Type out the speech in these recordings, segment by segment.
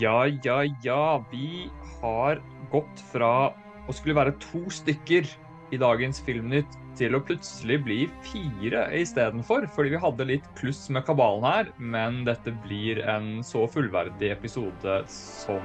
Ja, ja, ja. Vi har gått fra å skulle være to stykker i dagens Filmnytt til å plutselig bli fire istedenfor. Fordi vi hadde litt kluss med kabalen her, men dette blir en så fullverdig episode som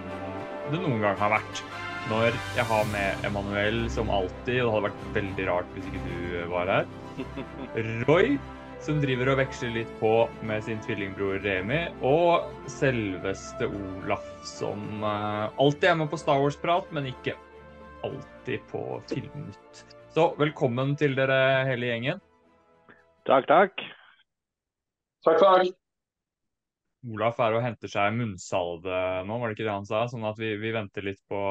det noen gang har vært. Når jeg har med Emanuel som alltid, og det hadde vært veldig rart hvis ikke du var her. Roy, som driver og veksler litt på med sin tvillingbror Remi, og selveste Olaf, som uh, alltid er med på Star Wars-prat, men ikke alltid på Filmnytt. Så velkommen til dere hele gjengen. Takk, takk. Takk, takk. Olaf er og henter seg munnsalve nå, var det ikke det han sa? Sånn at vi, vi venter litt på,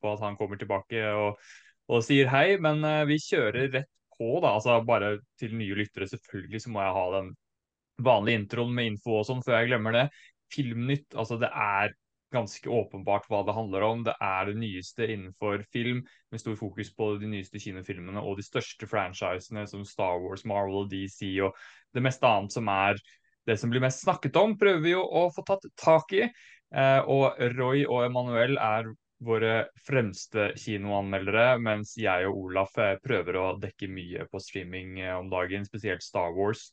på, at han kommer tilbake og, og sier hei. Men uh, vi kjører rett på, da. Altså bare til nye lyttere, selvfølgelig så må jeg ha den vanlige introen med info og sånn før jeg glemmer det. Filmnytt, altså det er ganske åpenbart hva det handler om. Det er det nyeste innenfor film, med stor fokus på de nyeste kinofilmene og de største franchisene som Star Wars, Marvel og DC og det meste annet som er det som blir mest snakket om, prøver vi jo å få tatt tak i. Eh, og Roy og Emanuel er våre fremste kinoanmeldere, mens jeg og Olaf eh, prøver å dekke mye på streaming eh, om dagen, spesielt Star Wars.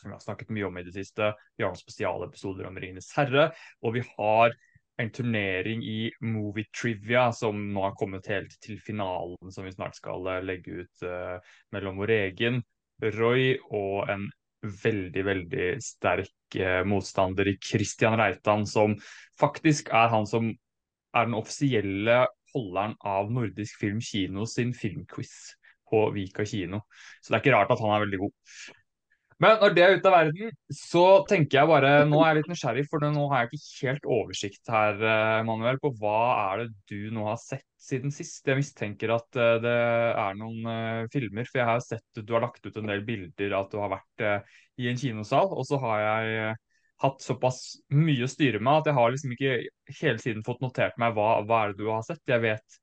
Som vi har snakket mye om i det siste. Vi har noen spesialepisoder om Ringenes herre. Og vi har en turnering i Movie Trivia som nå har kommet helt til finalen, som vi snart skal legge ut uh, mellom vår egen Roy og en veldig, veldig sterk uh, motstander i Christian Reitan, som faktisk er han som er den offisielle holderen av Nordisk Film Kino sin filmquiz på Vika kino. Så det er ikke rart at han er veldig god. Men når det er ute av verden, så tenker jeg bare Nå er jeg litt nysgjerrig, for nå har jeg ikke helt oversikt her, eh, Manuel, på hva er det du nå har sett siden sist? Jeg mistenker at eh, det er noen uh, filmer, for jeg har sett at du har lagt ut en del bilder at du har vært i en kinosal, og så har jeg hatt såpass mye å styre med at jeg har liksom ikke hele tiden fått notert meg hva, hva er det du har sett. Jeg vet,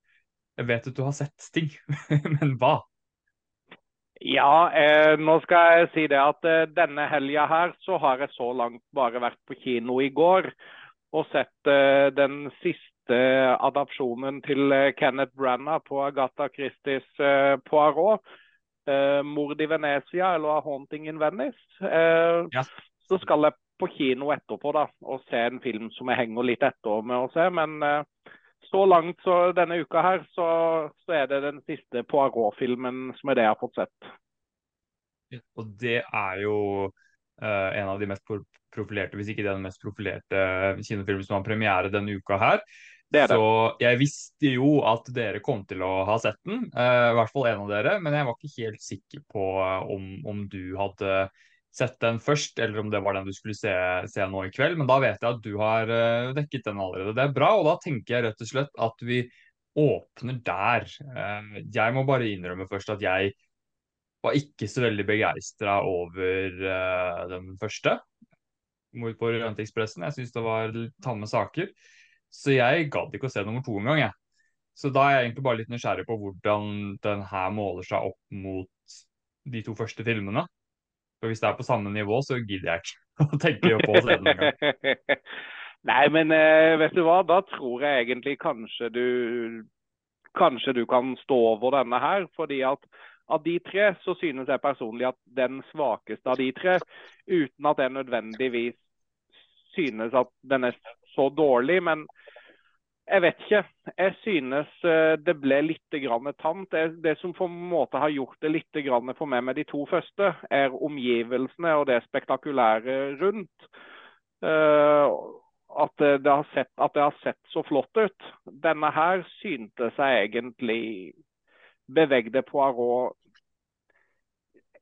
jeg vet at du har sett ting, men hva? Ja, eh, nå skal jeg si det at eh, denne helga her så har jeg så langt bare vært på kino i går og sett eh, den siste adopsjonen til eh, Kenneth Branagh på Agatha Christies eh, Poirot. Eh, 'Mord i Venezia' eller 'Haunting in Venice'. Ja. Så skal jeg på kino etterpå da, og se en film som jeg henger litt etter med å se. men så langt så denne uka her, så, så er det den siste Poirot-filmen som er det jeg har fått sett. Og det er jo uh, en av de mest profilerte, hvis ikke den mest profilerte kinofilmen som har premiere denne uka her. Det det. Så jeg visste jo at dere kom til å ha sett den, uh, i hvert fall en av dere. Men jeg var ikke helt sikker på uh, om, om du hadde sett den først, eller om det var den du skulle se, se, nå i kveld. Men da vet jeg at du har uh, dekket den allerede. Det er bra, og da tenker jeg rett og slett at vi åpner der. Uh, jeg må bare innrømme først at jeg var ikke så veldig begeistra over uh, den første. Mord på Orientekspressen. Jeg syns det var tamme saker. Så jeg gadd ikke å se nummer to engang, jeg. Så da er jeg egentlig bare litt nysgjerrig på hvordan den her måler seg opp mot de to første filmene. For hvis det er på samme nivå, så gidder jeg ikke å tenke på den engang. Nei, men eh, vet du hva, da tror jeg egentlig kanskje du Kanskje du kan stå over denne her. fordi at av de tre så synes jeg personlig at den svakeste av de tre, uten at jeg nødvendigvis synes at den er så dårlig, men jeg vet ikke. Jeg synes eh, det ble litt tamt. Det, som på en måte har gjort det litt for meg med de to første, er omgivelsene og det spektakulære rundt. Uh, at, det sett, at det har sett så flott ut. Denne her syntes jeg egentlig bevegde Poirot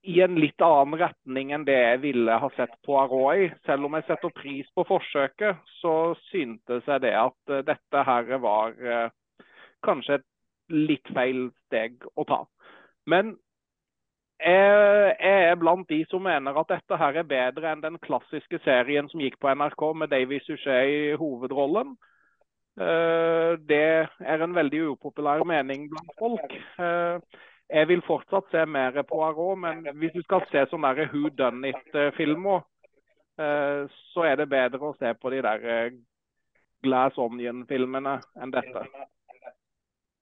i en litt annen retning enn det jeg ville ha sett Poirot i. Selv om jeg setter pris på forsøket, så syntes jeg det at uh, dette her var uh, kanskje et litt feil steg å ta. Men jeg, er blant de som mener at dette her er bedre enn den klassiske serien som gikk på NRK med Davy Suchet i hovedrollen. Det er en veldig upopulær mening blant folk. Jeg vil fortsatt se mer på Poirot, men hvis du skal se sånne der Who Done It-filmer, eh, så er det bedre å se på de der eh, Glass Onion-filmene enn dette.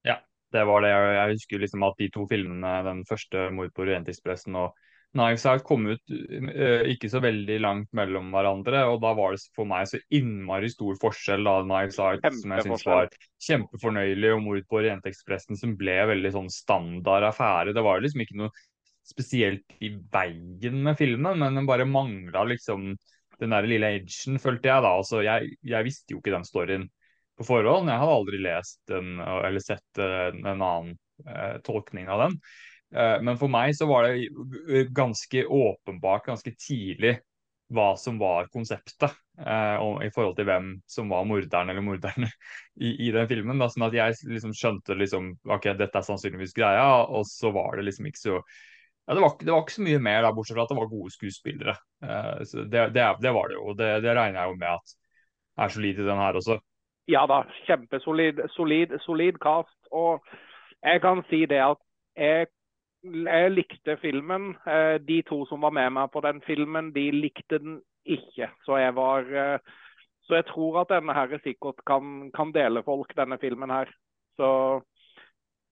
Ja, det var det. Jeg husker liksom at de to filmene, den første 'Mord på Orientekspressen' og Knives Out kom ut uh, ikke så veldig langt mellom hverandre, og da var det for meg så innmari stor forskjell. da Knives Out som jeg syns var kjempefornøyelig, og Mord på Orientekspressen som ble veldig sånn standard affære. Det var liksom ikke noe spesielt i veien med filmen, men den bare mangla liksom den der lille edgen, følte jeg da. Altså, jeg, jeg visste jo ikke den storyen på forhånd. Jeg hadde aldri lest den eller sett uh, en annen uh, tolkning av den. Eh, men for meg så var det ganske åpenbart ganske tidlig hva som var konseptet eh, i forhold til hvem som var morderen eller morderne i, i, den filmen. Da, sånn at jeg liksom skjønte liksom, ok, dette er sannsynligvis greia, og så var det liksom ikke så ja, det, var, det var ikke så mye mer, da, bortsett fra at det var gode skuespillere. Eh, det, det, det, var det jo, og det, regner jeg jo med at er solid i den her også. Ja da, kjempesolid solid, solid cast. Og jeg kan si det at jeg jeg likte filmen. Eh, de to som var med meg på den filmen, de likte den ikke. Så jeg var eh, Så jeg tror at denne her sikkert kan, kan dele folk, denne filmen her. Så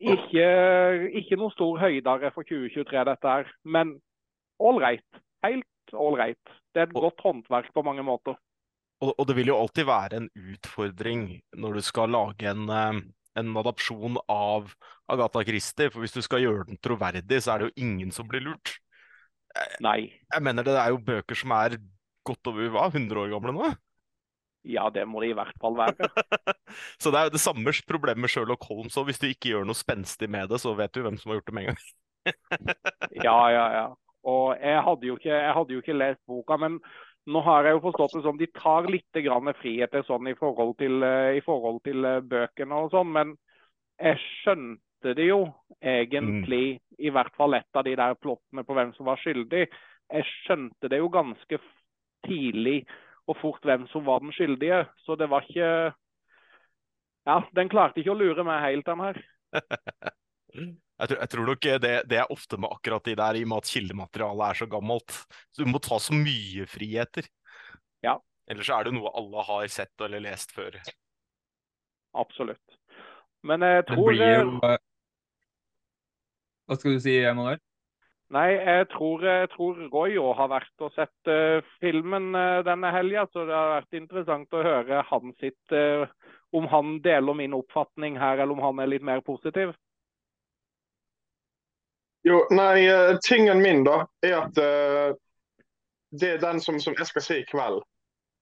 ikke, ikke noe stor høydere for 2023, dette her. Men ålreit. Helt ålreit. Det er et godt håndverk på mange måter. Og, og, det vil jo alltid være en utfordring når du skal lage en eh, en adopsjon av Agatha Christie. For hvis du skal gjøre den troverdig, så er det jo ingen som blir lurt. Nei. Jeg mener det er jo bøker som er godt over hva, 100 år gamle nå? Ja, det må det i hvert fall være. så det er jo det samme problemet med Sherlock Holmes òg. Hvis du ikke gjør noe spenstig med det, så vet du hvem som har gjort det med en gang. ja, ja, ja. Og jeg hadde, jo ikke, jeg hadde jo ikke lest boka, men nå har jeg jo forstått det som de tar litt friheter sånn i forhold til, eh, i forhold til eh, bøkene og sånn, men jeg skjønte det jo egentlig, mm. i hvert fall et av de der plottene på hvem som var skyldig. Jeg skjønte det jo ganske tidlig og fort hvem som var den skyldige, så det var ikke Ja, den klarte ikke å lure meg helt, den her. Jeg tror, jeg tror nok det, det, er ofte med akkurat de der, i og med at kildematerialet er så gammelt. Så Du må ta så mye friheter. Ja. Ellers er det noe alle har sett eller lest før. Absolutt. Men jeg tror Det blir jo eh, Hva skal du si, Emanuel? Nei, jeg tror, jeg tror Roy òg har vært og sett uh, filmen uh, denne helga. Så det har vært interessant å høre han sitt uh, Om han deler min oppfatning her, eller om han er litt mer positiv. Jo, nei, eh, tingen min da, er at uh, det er den som, som, jeg skal se i kveld.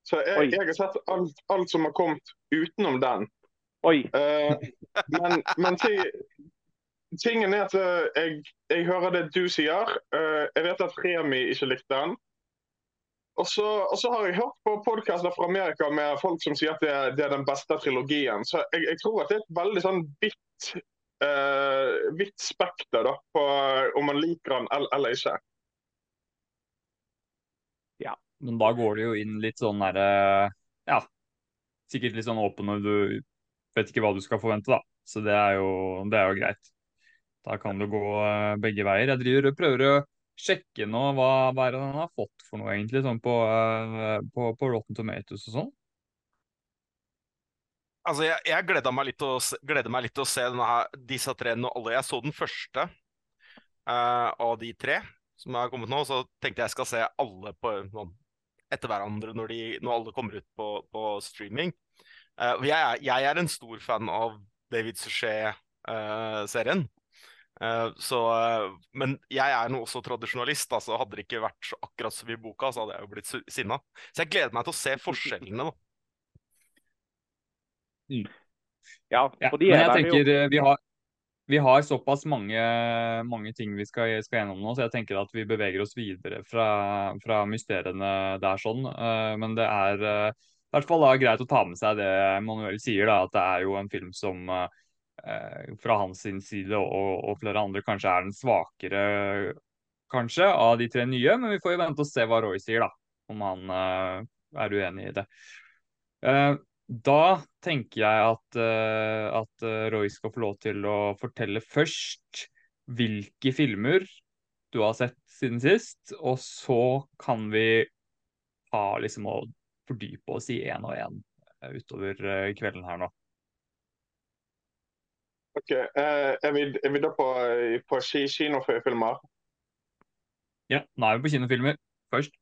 Så jeg, jeg har sett alt, alt, som har kommet utenom den. Oi. Uh, men, men tingen er at uh, jeg, jeg, hører det du sier. jeg vet at Remi ikke likte den. Og så, og så har jeg hørt på podkaster fra Amerika med folk som sier at det, det er den beste trilogien. Så jeg, jeg, tror at det er et veldig sånn bitt vidt spekter da, på om man liker den eller, ikke. Ja, men da går det jo inn litt sånn derre Ja, sikkert litt sånn åpen når du vet ikke hva du skal forvente, da. Så det er jo, det er jo greit. Da kan det gå begge veier. Jeg driver og prøver å sjekke nå hva, hva er det han har fått for noe, egentlig, sånn på, på, på Rotten Tomatoes og sånn. Altså, jeg, jeg gleda meg, litt til å se her, disse tre når alle Jeg så den første uh, av de tre som har kommet nå. Så tenkte jeg skal se alle på, noen, etter hverandre når, de, når, alle kommer ut på, på streaming. Uh, jeg, jeg, er en stor fan av David Suchet-serien. Uh, så, men jeg er nå også tradisjonalist. Altså, hadde det ikke vært akkurat som i boka, så hadde jeg jo blitt sinna. Så jeg gleder meg til å se forskjellene. da. Mm. Ja, ja, men jeg tenker jo... vi har, vi har såpass mange, mange, ting vi skal, skal, gjennom nå, så jeg tenker at vi beveger oss videre fra, fra mysteriene der sånn. Uh, men det er uh, i hvert fall da, greit å ta med seg det Manuel sier, da, at det er jo en film som uh, fra hans side og, og, flere andre kanskje er den svakere kanskje av de tre nye. Men vi får jo vente og se hva Roy sier, da, om han er uenig i det. Da tenker jeg at, uh, at eh, Roy skal få lov til å fortelle først hvilke filmer du har sett siden sist, og så kan vi ha liksom å fordype oss i én og én utover eh, kvelden her nå. Ok, eh, er, vi, er vi da på, på kinofilmer? Ja, nå er vi på kinofilmer først.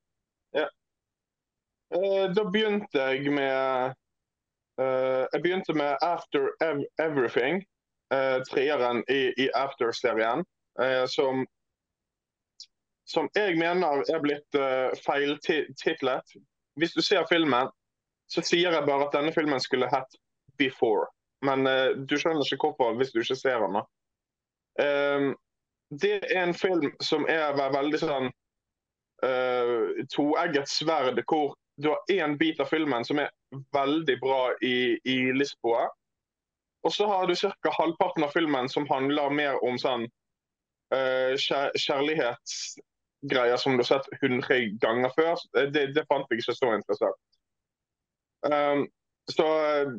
Eh, da begynte jeg med eh, Jeg begynte med After Ev Everything. uh, treeren i, i After-serien. eh, som som jeg mener er blitt uh, feiltitlet. Hvis du ser filmen, så sier jeg bare at denne filmen skulle hett Before. Men uh, du skjønner ikke hvorfor hvis du ikke ser den. Ehm, det er en film som er veldig sånn uh, toegget sverd, hvor du har én bit av filmen som er veldig bra i, i Lisboa. Og så har du ca. halvparten av filmen som handler mer om sånn uh, kjær kjærlighetsgreier som du har sett 100 ganger før. Det, det fant jeg ikke så interessant. Um, så eh,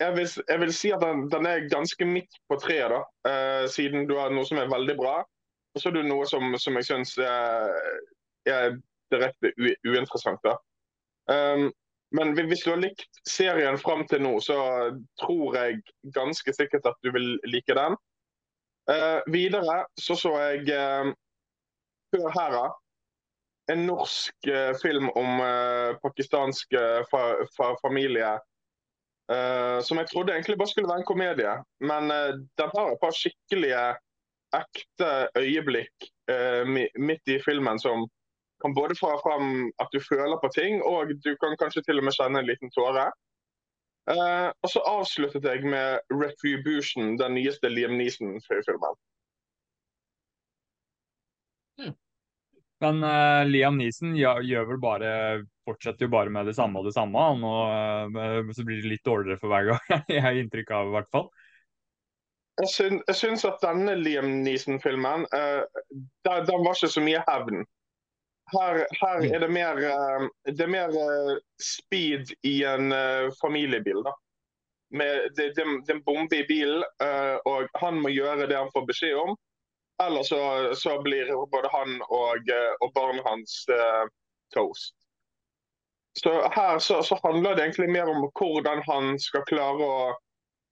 jeg vil, jeg vil si at den, den er ganske midt på treet, da. Uh, siden du har noe som er veldig bra, og så er du noe som, som jeg syns er, er direkte uinteressant. da. Um, men hvis du har likt serien fram til nå, så tror jeg ganske sikkert at du vil like den. Uh, videre så så jeg uh, Hør her, da. En norsk uh, film om eh, pakistansk eh, fa fa familie som jeg trodde egentlig bare skulle være en komedie. Men den har et par skikkelige, ekte øyeblikk mi- midt i filmen som kan både få fram at du føler på ting, og du kan kanskje til og med kjenne en liten tåre. Eh, og så avsluttet jeg med 'Retribution', den nyeste Liam Neeson-filmen. Men uh, Liam Neeson gjør, gjør vel bare fortsetter jo bare med det samme og det samme. Og uh, så blir det litt dårligere for hver gang, jeg har inntrykk av i hvert fall. Jeg, syn, jeg syns at denne Liam Neeson-filmen uh, den, der var ikke så mye hevn. Her, her er det mer, eh, det er mer eh, speed i en eh, familiebil. da. Med, det, det, det er en bombe i bilen, og han må gjøre det han får beskjed om. Eller så, så blir både han og, og barnet hans uh, toast. Så her så, så handler det egentlig mer om hvordan han skal klare å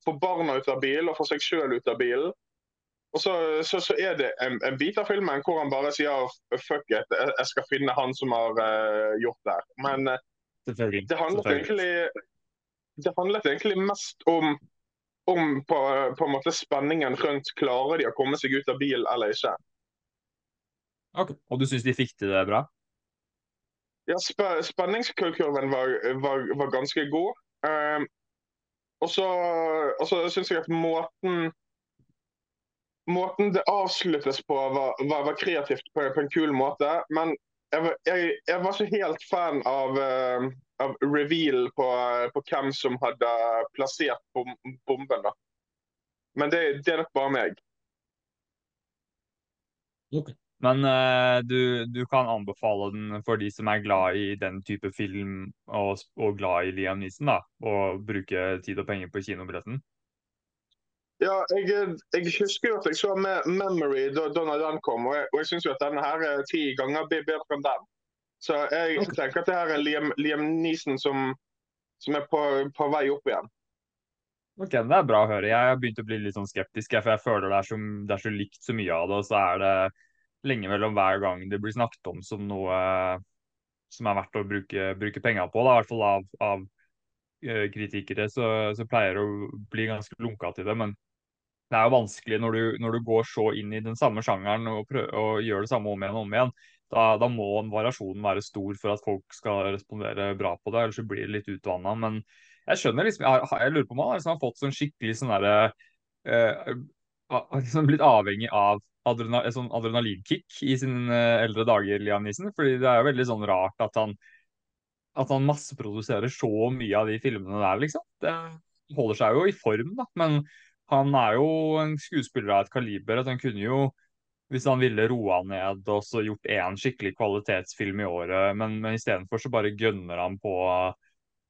få barna ut av bilen og få seg sjøl ut av bilen. Og så, så, så er det en, en bit av filmen hvor han bare sier fuck it, jeg, jeg skal finne han som har uh, gjort det. Men uh, det handlet egentlig det handlet egentlig mest om, om på, på en måte spenningen rundt klarer de å komme seg ut av bilen eller ikke. Okay. Og du syns de fikk til det bra? Ja, sp Spenningskurven var, var, var ganske god. Um, og så syns jeg at måten Måten det avsluttes på, var, var, var kreativt på, på en kul måte. Men jeg, jeg, jeg var ikke helt fan av, uh, av reveal på, på hvem som hadde plassert bom bomben. da. Men det, det er nok bare meg. Men uh, du, du kan anbefale den for de som er glad i den type film og, og glad i Liam Neeson, da, og bruke tid og penger på kinobilletten? Ja, jeg, jeg husker jo at jeg så med Memory da, da den kom, og jeg, og jeg syns jo at denne her er ti ganger bedre enn den. Så jeg okay. tenker at det her er Liam, Liam Neeson som, som er på, på vei opp igjen. Ok, Det er bra å høre. Jeg har begynt å bli litt sånn skeptisk, for jeg føler det er, så, det er så likt så mye av det, og så er det lenge mellom hver gang det blir snakket om som noe som er verdt å bruke, bruke penger på, da, i hvert fall av, av eh, kritikere, så, så pleier det å bli ganske lunka til det. Men det er jo vanskelig når du, når du går så inn i den samme sjangeren og, prøver, og gjør det samme om igjen og om igjen. Da, da må variasjonen være stor for at folk skal respondere bra på det, ellers så blir det litt utvanna. Men jeg skjønner liksom, jeg, jeg lurer på om han liksom har fått sånn skikkelig sånn derre eh, liksom blitt avhengig av adrenal, sånn adrenalinkick i sine eh, eldre dager, Liam Nissen. Fordi det er jo veldig sånn rart at han at han masseproduserer så mye av de filmene der, liksom. Det holder seg jo i form, da. Men han er jo en skuespiller av et kaliber at han kunne jo, hvis han ville roa ned og så gjort én skikkelig kvalitetsfilm i året, men, men istedenfor så bare gønner han på,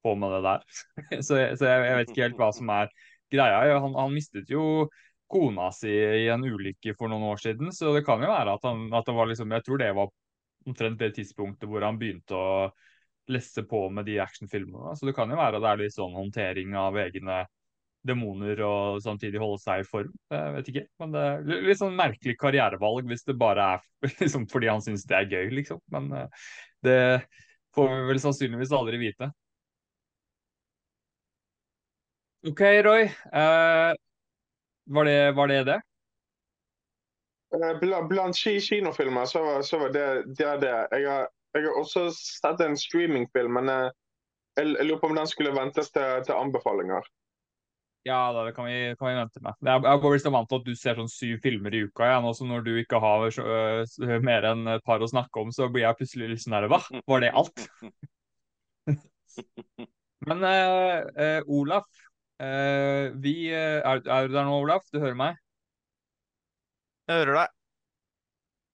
på med det der. så jeg, så jeg, jeg vet ikke helt hva som er greia. Han, han mistet jo kona si i en ulykke for noen år siden, så det kan jo være at, han, at det var liksom Jeg tror det var omtrent det tidspunktet hvor han begynte å lesse på med de actionfilmene. Så det kan jo være at det er litt sånn håndtering av egne demoner og samtidig holde seg i form. Jeg vet ikke. Men det er litt sånn merkelig karrierevalg hvis det bare er liksom, fordi han syns det er gøy, liksom. Men uh, det får vi vel sannsynligvis aldri vite. OK, Roy. Eh, var, det, var det det? Blant kinofilmer så, så var det det. Det. Jeg, har, jeg, har, også sett en streamingfilm, men jeg, jeg lurer på om den skulle ventes til, til anbefalinger. Ja, det kan vi, kan vi vente med. Jeg, jeg var så vant til at du ser sånn syv filmer i uka. Ja. Så når du ikke har så, uh, mer enn et par å snakke om, så blir jeg plutselig litt sånn der Hva? Var det alt? Men uh, uh, Olaf, vi er, er, du der nå, Olaf? Du hører meg? Jeg hører deg.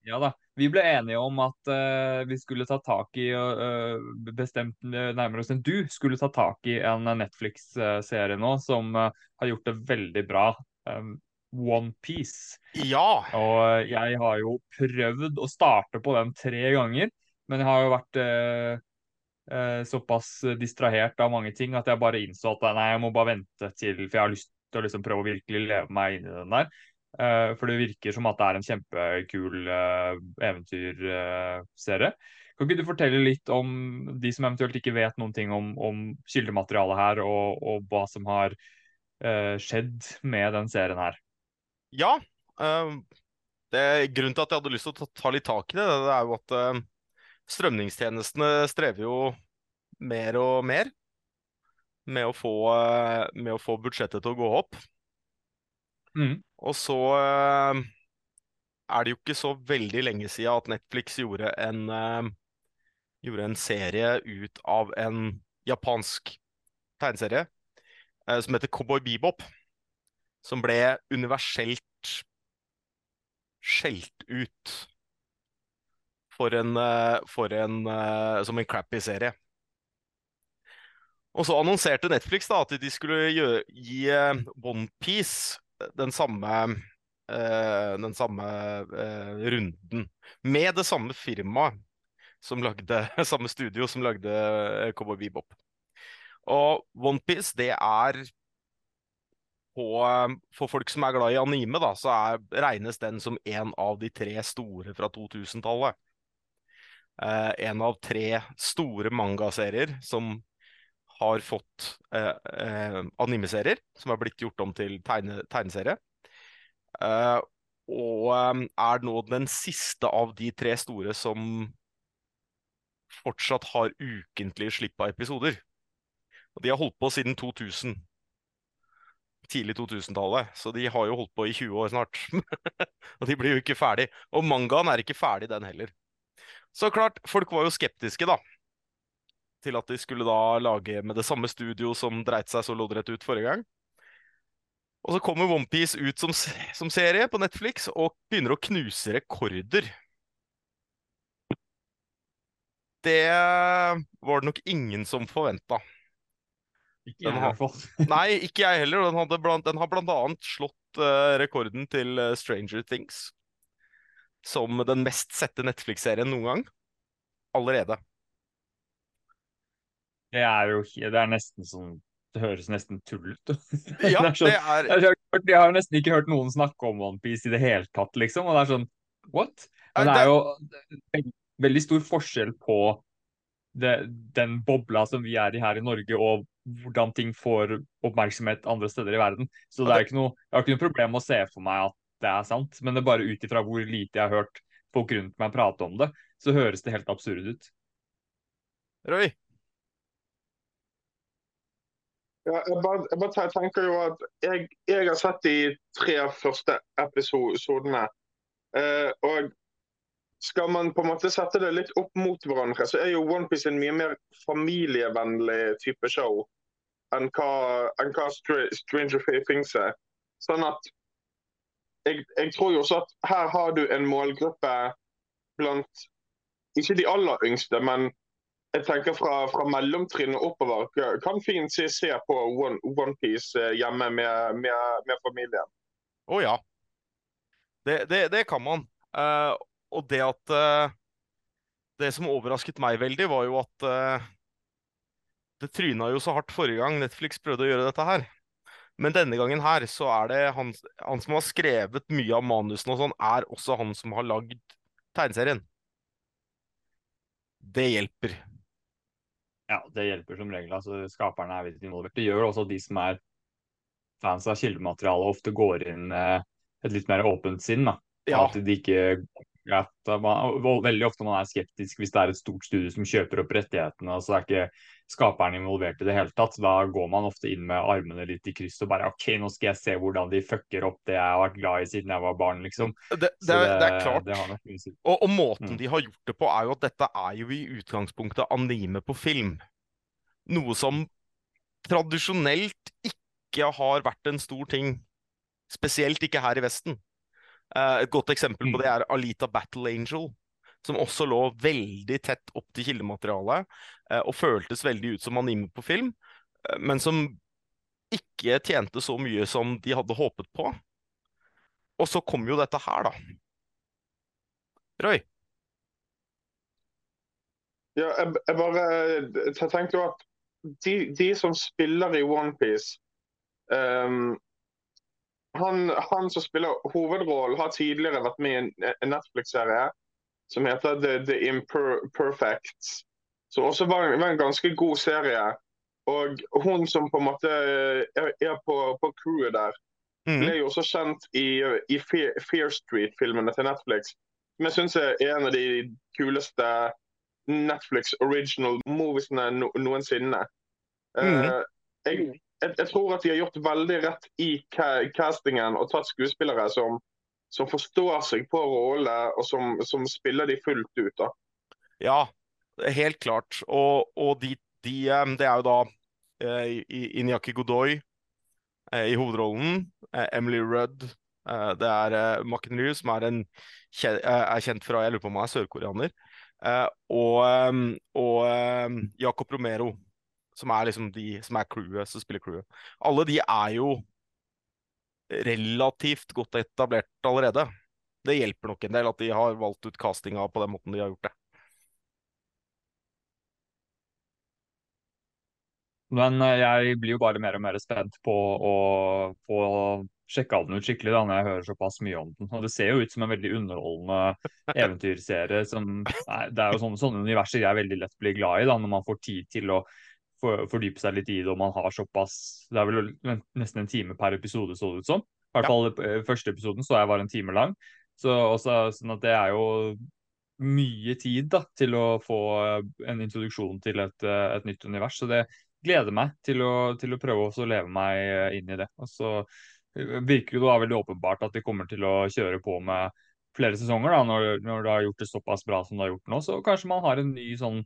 Ja da. Vi ble enige om at uh, vi skulle ta tak i uh, bestemt nærmere oss enn du skulle ta tak i en Netflix-serie nå som uh, har gjort det veldig bra. Um, One Piece. Ja! Og jeg har jo prøvd å starte på den tre ganger, men jeg har jo vært såpass distrahert av mange ting at jeg bare innså at nei, jeg må bare vente til For jeg har lyst til å liksom prøve å virkelig leve meg inn i den der. Uh, for det virker som at det er en kjempekul uh, eventyrserie. kan ikke du fortelle litt om de som eventuelt ikke vet noen ting om, om kildematerialet her, og, og, hva som har uh, skjedd med den serien her? Ja. det er Grunnen til at jeg hadde lyst til å ta, ta litt tak i det, det er jo at strømningstjenestene strever jo mer og mer med å få, med å få budsjettet til å gå opp. Mm. Og så uh, er det jo ikke så veldig lenge siden at Netflix gjorde en, uh, gjorde en serie ut av en japansk tegneserie uh, som heter Cowboy Bebop. Som ble universelt skjelt ut for en, for en som en crappy serie. Og så annonserte Netflix da at de skulle gi OnePiece den samme uh, den samme uh, runden. Med det samme firmaet som lagde samme studio som lagde uh, Cowboy Bebop. Og OnePiece, det er på, For folk som er glad i anime, da, så er, regnes den som en av de tre store fra 2000-tallet. en av tre store mangaserier som har fått eh, eh, animeserier som har blitt gjort om til tegne, tegneserie. Eh, og eh, er nå den siste av de tre store som fortsatt har ukentlig slipp av episoder. Og de har holdt på siden 2000. Tidlig 2000-tallet. Så de har jo holdt på i 20 år snart. og de blir jo ikke ferdig. Og mangaen er ikke ferdig, den heller. Så klart, folk var jo skeptiske, da til at de skulle da lage med det samme studio som dreit seg så loddrett ut forrige gang. Og så kommer OnePiece ut som, som, serie på Netflix og begynner å knuse rekorder. Det var det nok ingen som forventa. Ikke jeg, i hvert fall. nei, ikke jeg heller. Den, blant, den har blant annet slått uh, rekorden til uh, Stranger Things. Som den mest sette Netflix-serien noen gang. Allerede. Det er jo det er nesten sånn Det høres nesten tull ut. Ja, det er, sånn, jeg, har, jeg har nesten ikke hørt noen snakke om OnePiece i det hele tatt, liksom. Og det er sånn What? Men det er jo veldig stor forskjell på det, den bobla som vi er i her i Norge, og hvordan ting får oppmerksomhet andre steder i verden. Så det er ikke noe, jeg har ikke noe problem med å se for meg at det er sant, men det er bare ut ifra hvor lite jeg har hørt folk rundt meg prate om det, så høres det helt absurd ut. Roy, Ja, jeg, bare, jeg bare tenker jo at jeg, jeg, har sett de tre første episodene. Eh, og skal man på en måte sette det litt opp mot hverandre, så er jo OnePiece en mye mer familievennlig type show enn hva, enn hva Stranger Things er. Sånn at jeg, jeg, tror jo også at her har du en målgruppe blant ikke de aller yngste, men jeg tenker fra, fra mellomtrinnet oppover kan fint se, se på OnePiece One eh, hjemme med, med, med familien. Å oh, ja. Det, det, det, kan man. Uh, og det at uh, Det som overrasket meg veldig, var jo at uh, det tryna jo så hardt forrige gang Netflix prøvde å gjøre dette her. Men denne gangen her så er det han, han som har skrevet mye av manusene og sånn, er også han som har lagd tegneserien. Det hjelper. Ja, det hjelper som regel. altså Skaperne er veldig involvert. Det gjør også at de som er fans av kildematerialet, ofte går inn med et litt mer åpent sinn. da. Ja. At de ikke at man, Veldig ofte man er skeptisk hvis det er et stort studio som kjøper opp rettighetene, og så er ikke skaperen involvert i det hele tatt. Da går man ofte inn med armene litt i kryss og bare OK, nå skal jeg se hvordan de fucker opp det jeg har vært glad i siden jeg var barn, liksom. Det, det, Så er- det er klart. Det. Og, og måten Mm. de har gjort det på, er jo at dette er jo i utgangspunktet anime på film. Noe som tradisjonelt ikke har vært en stor ting. Spesielt ikke her i Vesten. Eh, et godt eksempel på Mm. det er Alita Battle Angel, som også lå veldig tett opp til kildematerialet eh, og føltes veldig ut som anime på film, eh, men som ikke tjente så mye som de hadde håpet på. Og så kom jo dette her, da. Roy? Ja, jeg, jeg bare jeg tenkte jo at de, de som spiller i OnePiece um, han, han som spiller hovedrollen, har tidligere vært med i en, en Netflix-serie som heter The, The Imperfects. Som også var en, var en ganske god serie. Og hun som på en måte er, er på, på crewet der, Mhm. ble jo også kjent i, i Fear, Fear Street-filmene til Netflix. Som jeg syns er en av de kuleste Netflix original moviesene no, noensinne. Eh, jeg, jeg, jeg tror at de har gjort veldig rett i castingen og tatt skuespillere som, som forstår seg på rollene og som, som spiller de fullt ut. da. Ja, helt klart. Og, og de, de, eh, det er jo da eh, Inyaki Godoy eh, i hovedrollen. eh, Emily Rudd. eh, Det er eh, Ryu, som er, en, er kjent fra Jeg lurer på om han er sørkoreaner. Og, og Jacob Romero, som er liksom de som er crewet, som spiller crewet. Alle de er jo relativt godt etablert allerede. Det hjelper nok en del at de har valgt ut castinga på den måten de har gjort det. Men eh, jeg blir jo bare mer og mer spent på å få sjekka den ut skikkelig da, når jeg hører såpass mye om den. Og det ser jo ut som en veldig underholdende eventyrserie. Som, nei, det er jo sånne, sånne universer jeg veldig lett blir glad i, da, når man får tid til å for, fordype seg litt i det, og man har såpass Det er vel nesten en time per episode, så det ut som. I hvert fall eh, første episoden så jeg var en time lang. Så også, sånn at det er jo mye tid da, til å få eh, en introduksjon til et, eh, et nytt univers. Så det gleder meg til å, til å prøve å leve meg inn i det. Og så virker det da veldig åpenbart at de kommer til å kjøre på med flere sesonger, da, når, når du har gjort det såpass bra som du har gjort nå. Så kanskje man har en ny sånn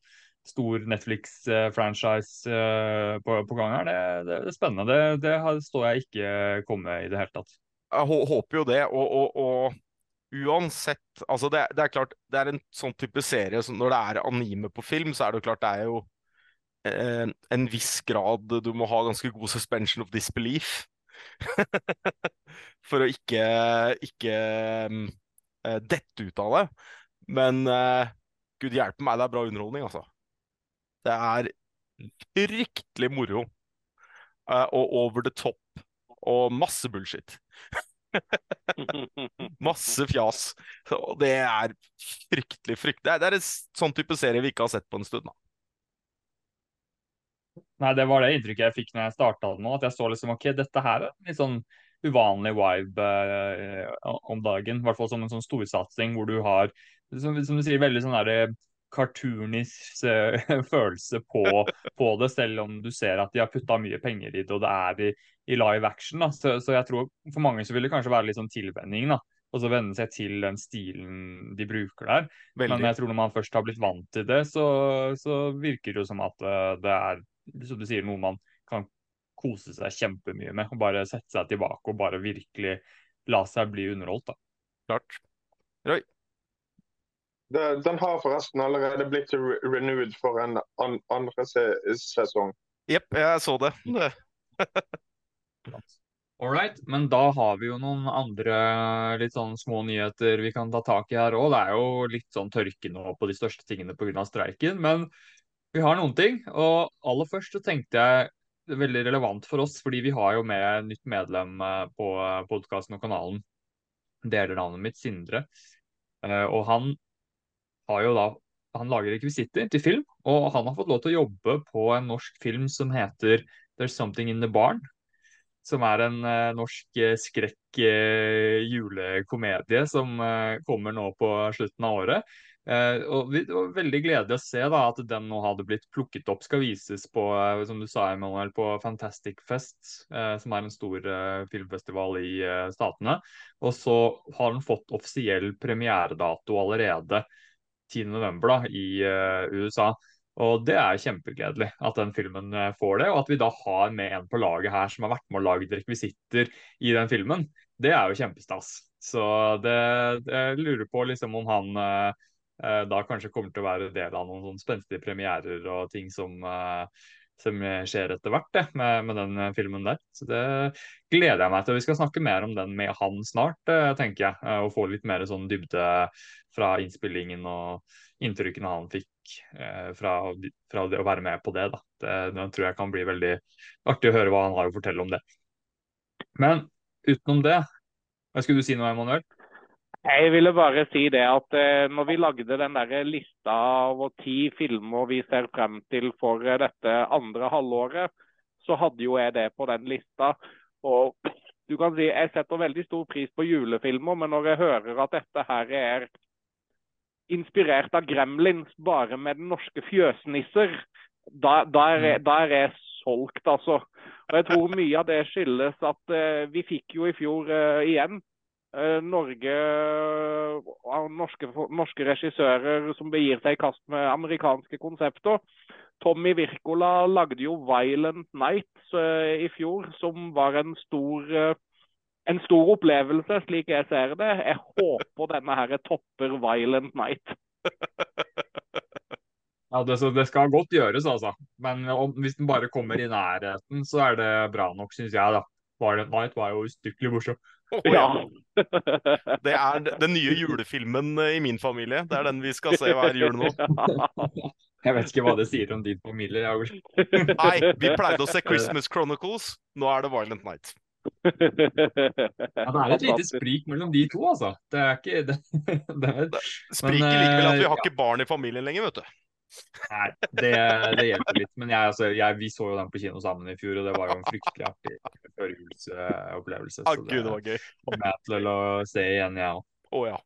stor Netflix-franchise eh, på, på gang her. Det, det, det er spennende. Det, det står jeg ikke komme i det hele tatt. Jeg håper jo det, og, og, og uansett Altså, det, det er klart, det er en sånn type serie som når det er anime på film, så er det jo klart det er jo eh, en viss grad Du må ha ganske god suspension of disbelief. For å ikke, ikke eh, dette ut av det. Men eh, gud hjelpe meg, det er bra underholdning, altså. Det er fryktelig moro. uh, og over the top. Og masse bullshit. Masse fjas. Og det er fryktelig, fryktelig Det er, det er en sånn type serie vi ikke har sett på en stund. da. Nei, det var det inntrykket jeg fikk når jeg starta den nå. At jeg så liksom ok, dette her er en litt sånn uvanlig vibe eh, om dagen. I hvert fall som en sånn storsatsing hvor du har, som, som du sier, veldig sånn derre cartoonisk eh, følelse på, på det, selv om du ser at de har putta mye penger i det, og det er i, i live action. Så, så jeg tror for mange så vil det kanskje være litt sånn tilvenning, da. Og så venne seg til den stilen de bruker der. Men jeg tror når man først har blitt vant til det, så, så virker det jo som at eh, det er som du sier, noe man kan kose seg kjempemye med. og Bare sette seg tilbake og bare virkelig la seg bli underholdt. da. Klart. Roy? Det, den har forresten allerede blitt re renewed for en an andre se sesong. Jepp, jeg så det. All right, men da har vi jo noen andre litt sånn små nyheter vi kan ta tak i her òg. Det er jo litt sånn tørke nå på de største tingene pga. streiken. Men Vi har noen ting, og aller først så tenkte jeg det er veldig relevant for oss, fordi vi har jo med nytt medlem eh, på podkasten og kanalen. Deler navnet mitt, Sindre. Eh, og han har jo da han lager rekvisitter til film, og han har fått lov til å jobbe på en norsk film som heter There's Something in the Barn. Som er en eh, norsk uh, skrekk-julekomedie uh, som kommer nå på slutten av året. og vi, Det var veldig gledelig å se da, at den nå hadde blitt plukket opp. Skal vises på som du sa, Emanuel, på Fantastic Fest, som er en stor filmfestival i Statene. Og så har den fått offisiell premieredato allerede 10.11. da, i USA. Og det er kjempegledelig at den filmen eh, får det, og at vi da har med en på laget her som har vært med og lagd rekvisitter i den filmen. Det er jo kjempestas. Så det, jeg lurer på liksom om han eh, eh, da kanskje kommer til å være del av noen sånn spenstige premierer og ting som, eh, som skjer etter hvert det, med, med, den eh, filmen der. Så det gleder jeg meg til. Vi skal snakke mer om den med han snart, eh, tenker jeg. Og få litt mer sånn dybde fra innspillingen og inntrykkene han fikk eh, fra, fra, det å være med på det. Da. Det tror jeg kan bli veldig artig å høre hva han har å fortelle om det. Men utenom det, hva skulle du si noe, Emanuel? Jeg ville bare si det at eh, når vi lagde den der lista av ti filmer vi ser frem til for eh, dette andre halvåret, så hadde jo jeg det på den lista. Og du kan si jeg setter veldig stor pris på julefilmer, men når jeg hører at dette her er inspirert av Gremlins, bare med den norske fjøsnisser, da, da, er, jeg, mm. da er jeg solgt, altså. Og Jeg tror mye av det skyldes at uh, vi fikk jo i fjor uh, igjen Norge uh, norske, norske, regissører som begir seg i kast med amerikanske konsepter. Tommy Wirkola lagde jo 'Violent Night' i fjor, som var en stor en stor opplevelse, slik jeg ser det. Jeg håper denne her topper Violent Night. ja, det, det, skal godt gjøres, altså. Men om, hvis den bare kommer i nærheten, så er det bra nok, syns jeg. da. Violent Night var jo ustykkelig morsom. Oh, ja. det er den nye julefilmen i min familie. Det er den vi skal se hver jul nå. Jeg vet ikke hva det sier om din familie. Nei, vi pleide å se Christmas Chronicles. Nå er det Violent Night ja, det er et lite sprik mellom de to, altså. Det er ikke det, det er, Spriker likevel at vi har ja. ikke barn i familien lenger, vet du. Nei, det, det hjelper litt. Men jeg, altså, jeg, vi så jo den på kino sammen i fjor, og det var jo en fryktelig artig førjulsopplevelse. Ah, Gud, det var gøy. kommer jeg til å se igjen, jeg òg. Oh, ja.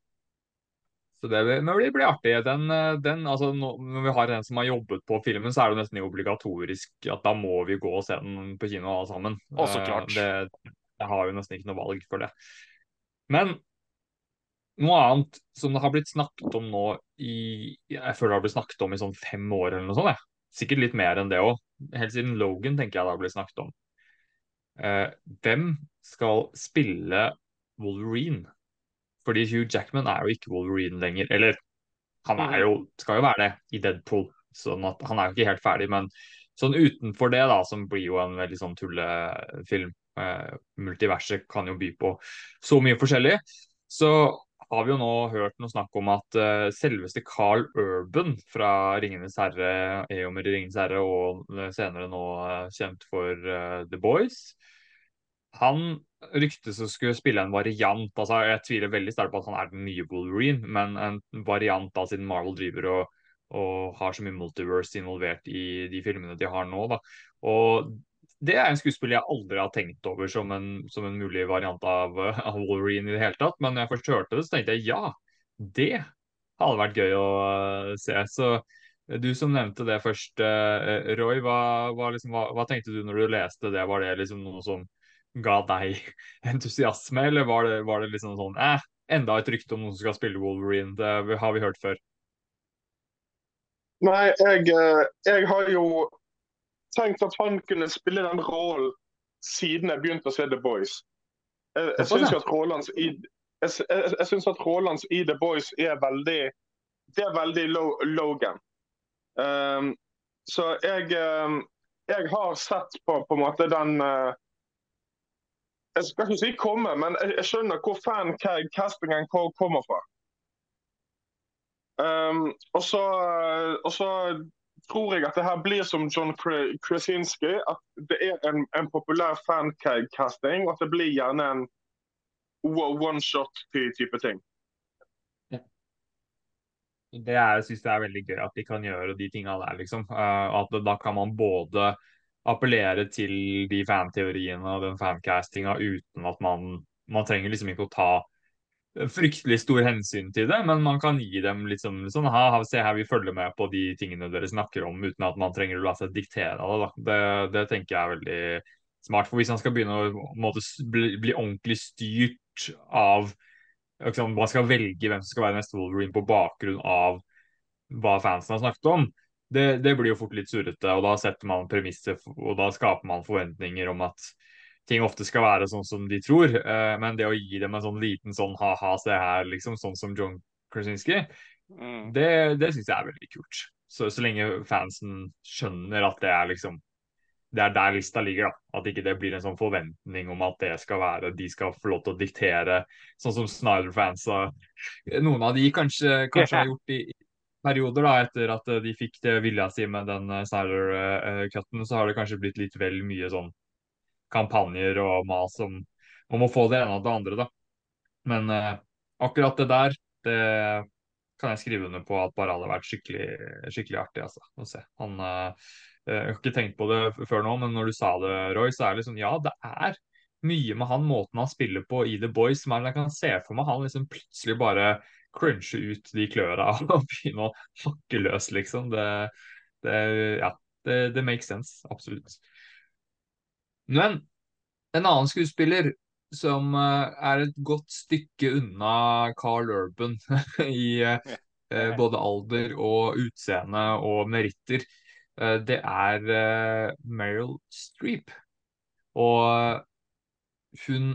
Så det, det blir artig. Den, den, altså, når vi har en som har jobbet på filmen, så er det nesten obligatorisk at da må vi gå og se den på kino alle sammen. Også klart. Det, jeg har jo nesten ikke noe valg for det. Men noe annet som det har blitt snakket om nå i Jeg føler det har blitt snakket om i sånn fem år eller noe sånt. Jeg. Sikkert litt mer enn det òg. Helt siden Logan tenker jeg det har blitt snakket om. Eh, hvem skal spille Wolverine? Fordi Hugh Jackman er jo ikke Wolverine lenger. Eller han er jo, skal jo være det i Deadpool, sånn at han er jo ikke helt ferdig. Men sånn utenfor det, da, som blir jo en veldig sånn tullefilm eh, Multiverset kan jo by på så mye forskjellig. Så har vi jo nå hørt noe snakk om at uh, selveste Carl Urban fra 'Ringenes herre', Eomer i 'Ringenes herre' og senere nå uh, kjent for uh, The Boys, han ryktes å skulle spille en variant. altså Jeg tviler veldig sterkt på at han er den nye Wolverine, men en variant da, siden Marvel driver og, og har så mye multiverse involvert i de filmene de har nå. da. Og det er en skuespiller jeg aldri har tenkt over som en, som en mulig variant av, av, Wolverine i det hele tatt. Men når jeg først hørte det, så tenkte jeg ja, det hadde vært gøy å uh, se. Så du som nevnte det først, uh, Roy, hva, hva, liksom, hva, hva, tenkte du når du leste det? Var det liksom noe som ga deg entusiasme, eller var det, var det liksom sånn eh, enda et rykte om noen som skal spille Wolverine? Det har vi hørt før. Nei, jeg, eh, jeg har jo tenkt at han kunne spille den rollen siden jeg begynte å se The Boys. Jeg, jeg syns at hans i jeg, jeg, jeg synes at rollen i The Boys er veldig det er veldig low, Logan. Um, så jeg, um, jeg har sett på, på en måte den uh, jeg skal ikke si komme, men jeg skjønner hvor fan-castingen kommer fra. Um, og, så, og, så, tror jeg at det her blir som John Krasinski. At det er en, en populær fancasting, og at det blir gjerne en one shot-type ting. Det er, jeg syns er veldig gøy at de kan gjøre de tinga der, liksom. Uh, at da kan man både appellere til de fanteoriene og den fancastinga uten at man Man trenger liksom ikke å ta fryktelig stor hensyn til det, men man kan gi dem litt sånn, sånn ha, se her, vi følger med på de tingene dere snakker om, uten at man trenger å la seg diktere av det. Det, det tenker jeg er veldig smart. For hvis man skal begynne å måte, bli, bli ordentlig styrt av liksom, Man skal velge hvem som skal være neste Wolverine på bakgrunn av hva fansen har snakket om. Det, det blir jo fort litt surrete, og da setter man premisser, og da skaper man forventninger om at ting ofte skal være sånn som de tror. Eh, men det å gi dem en sånn liten sånn ha-ha, se her, liksom, sånn som John Krasinski, Mm. det, det syns jeg er veldig kult. Så, så lenge fansen skjønner at det er liksom det er der lista ligger, da. At ikke det blir en sånn forventning om at det skal være De skal få lov til å diktere, sånn som Snyder-fans Noen av de kanskje, kanskje har gjort i i perioder, da, etter at eh, de fikk det vilja si med den eh, Snyder-cutten, så har det kanskje blitt litt vel mye sånn kampanjer og mas om, om å få det ene og det andre, da. Men eh, akkurat det der, det kan jeg skrive under på at bare hadde vært skikkelig, skikkelig artig, altså. Å se. Han eh, Jeg har ikke tenkt på det før nå, men når du sa det, Roy, så er det liksom Ja, det er mye med han måten han spiller på i The Boys, men jeg kan se for meg han liksom plutselig bare crunche ut de kløra og begynne å hakke løs, liksom. Det, det Ja. Det, det makes sense. Absolutt. Men en annen skuespiller som eh, er et godt stykke unna Carl Urban i eh, eh, både alder og utseende og meritter, det er Meryl Streep. Og hun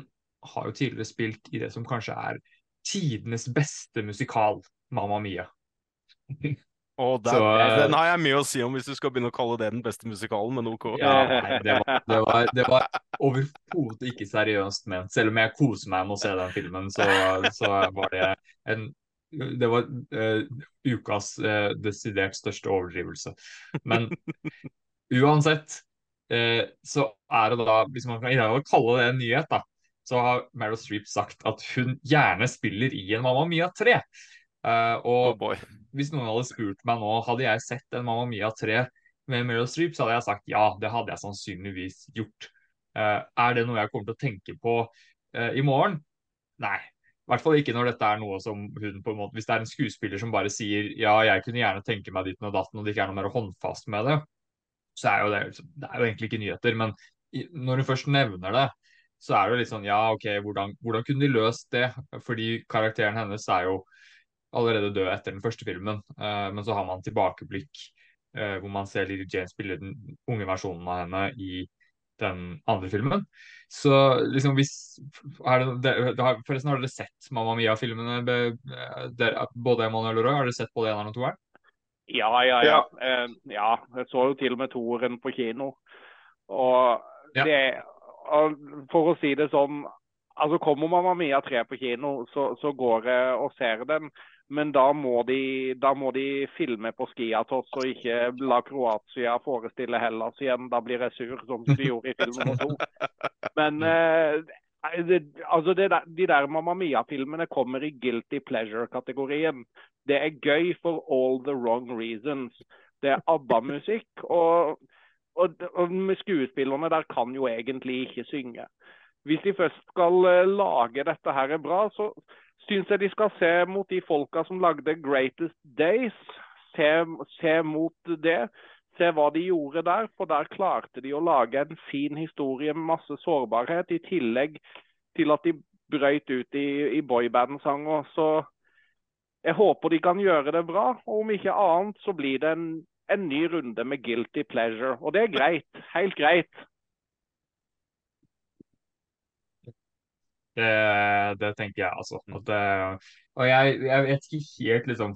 har jo tidligere spilt i det som kanskje er tidenes beste musikal, Mamma Mia. Og der, Så, eh, den har jeg mye å si om hvis du skal begynne å kalle det den beste musikalen, men OK. Ja, nei, det var, det var, det var overhodet ikke seriøst ment. Selv om jeg koser meg med å se den filmen, så, så var det en Det var uh, ukas uh, desidert største overdrivelse. Men uansett uh, så er det da, hvis man kan kalle det en nyhet, da, så har Meryl Streep sagt at hun gjerne spiller i en Mamma Mia 3. Eh, Oh og boy. hvis noen hadde spurt meg nå, hadde jeg sett en Mamma Mia 3 med Meryl Streep, så hadde jeg sagt ja, det hadde jeg sannsynligvis gjort. Eh, er det noe jeg kommer til å tenke på eh, i morgen? Nei. I hvert fall ikke når dette er noe som hun på en måte Hvis det er en skuespiller som bare sier ja, jeg kunne gjerne tenke meg ditten og datten, og det ikke er noe mer håndfast med det, så er jo det, det er jo egentlig ikke nyheter. Men når hun først nevner det, så er det jo litt sånn ja, OK, hvordan, hvordan kunne de løst det? Fordi karakteren hennes er jo allerede død etter den første filmen. Eh, men så har man tilbakeblikk eh, hvor man ser Lily Jane spille den unge versjonen av henne i den andre filmen. Så liksom hvis er det, det, Forresten, har dere sett Mamma Mia-filmene? eh, Både Emanuel og Roy? Har dere sett både eneren og toeren? Ja, ja, ja. Eh, ja, jeg så jo til og med toeren på kino. Og Ja. det og For å si det sånn altså Kommer Mamma Mia 3 på kino, så, så går jeg og ser den. Men da må de, da må de filme på Skiatos og ikke la Kroatia forestille Hellas igjen. Da blir jeg sur, som de gjorde i film nummer to. Men eh, det, altså det der, de der Mamma Mia-filmene kommer i guilty pleasure-kategorien. Det er gøy for all the wrong reasons. Det er ABBA-musikk, og, og, og skuespillerne der kan jo egentlig ikke synge. Hvis de først skal eh, lage dette her bra, så syns jeg de skal se mot de folka som lagde 'Greatest Days'. Se, se mot det. Se hva de gjorde der, for der klarte de å lage en fin historie med masse sårbarhet, i tillegg til at de brøyt ut i, i boyband-sanger. Så jeg håper de kan gjøre det bra. Og om ikke annet så blir det en, en ny runde med guilty pleasure. Og det er greit. Helt greit. Det, det tenker jeg, altså. At det, og jeg, jeg vet ikke helt, liksom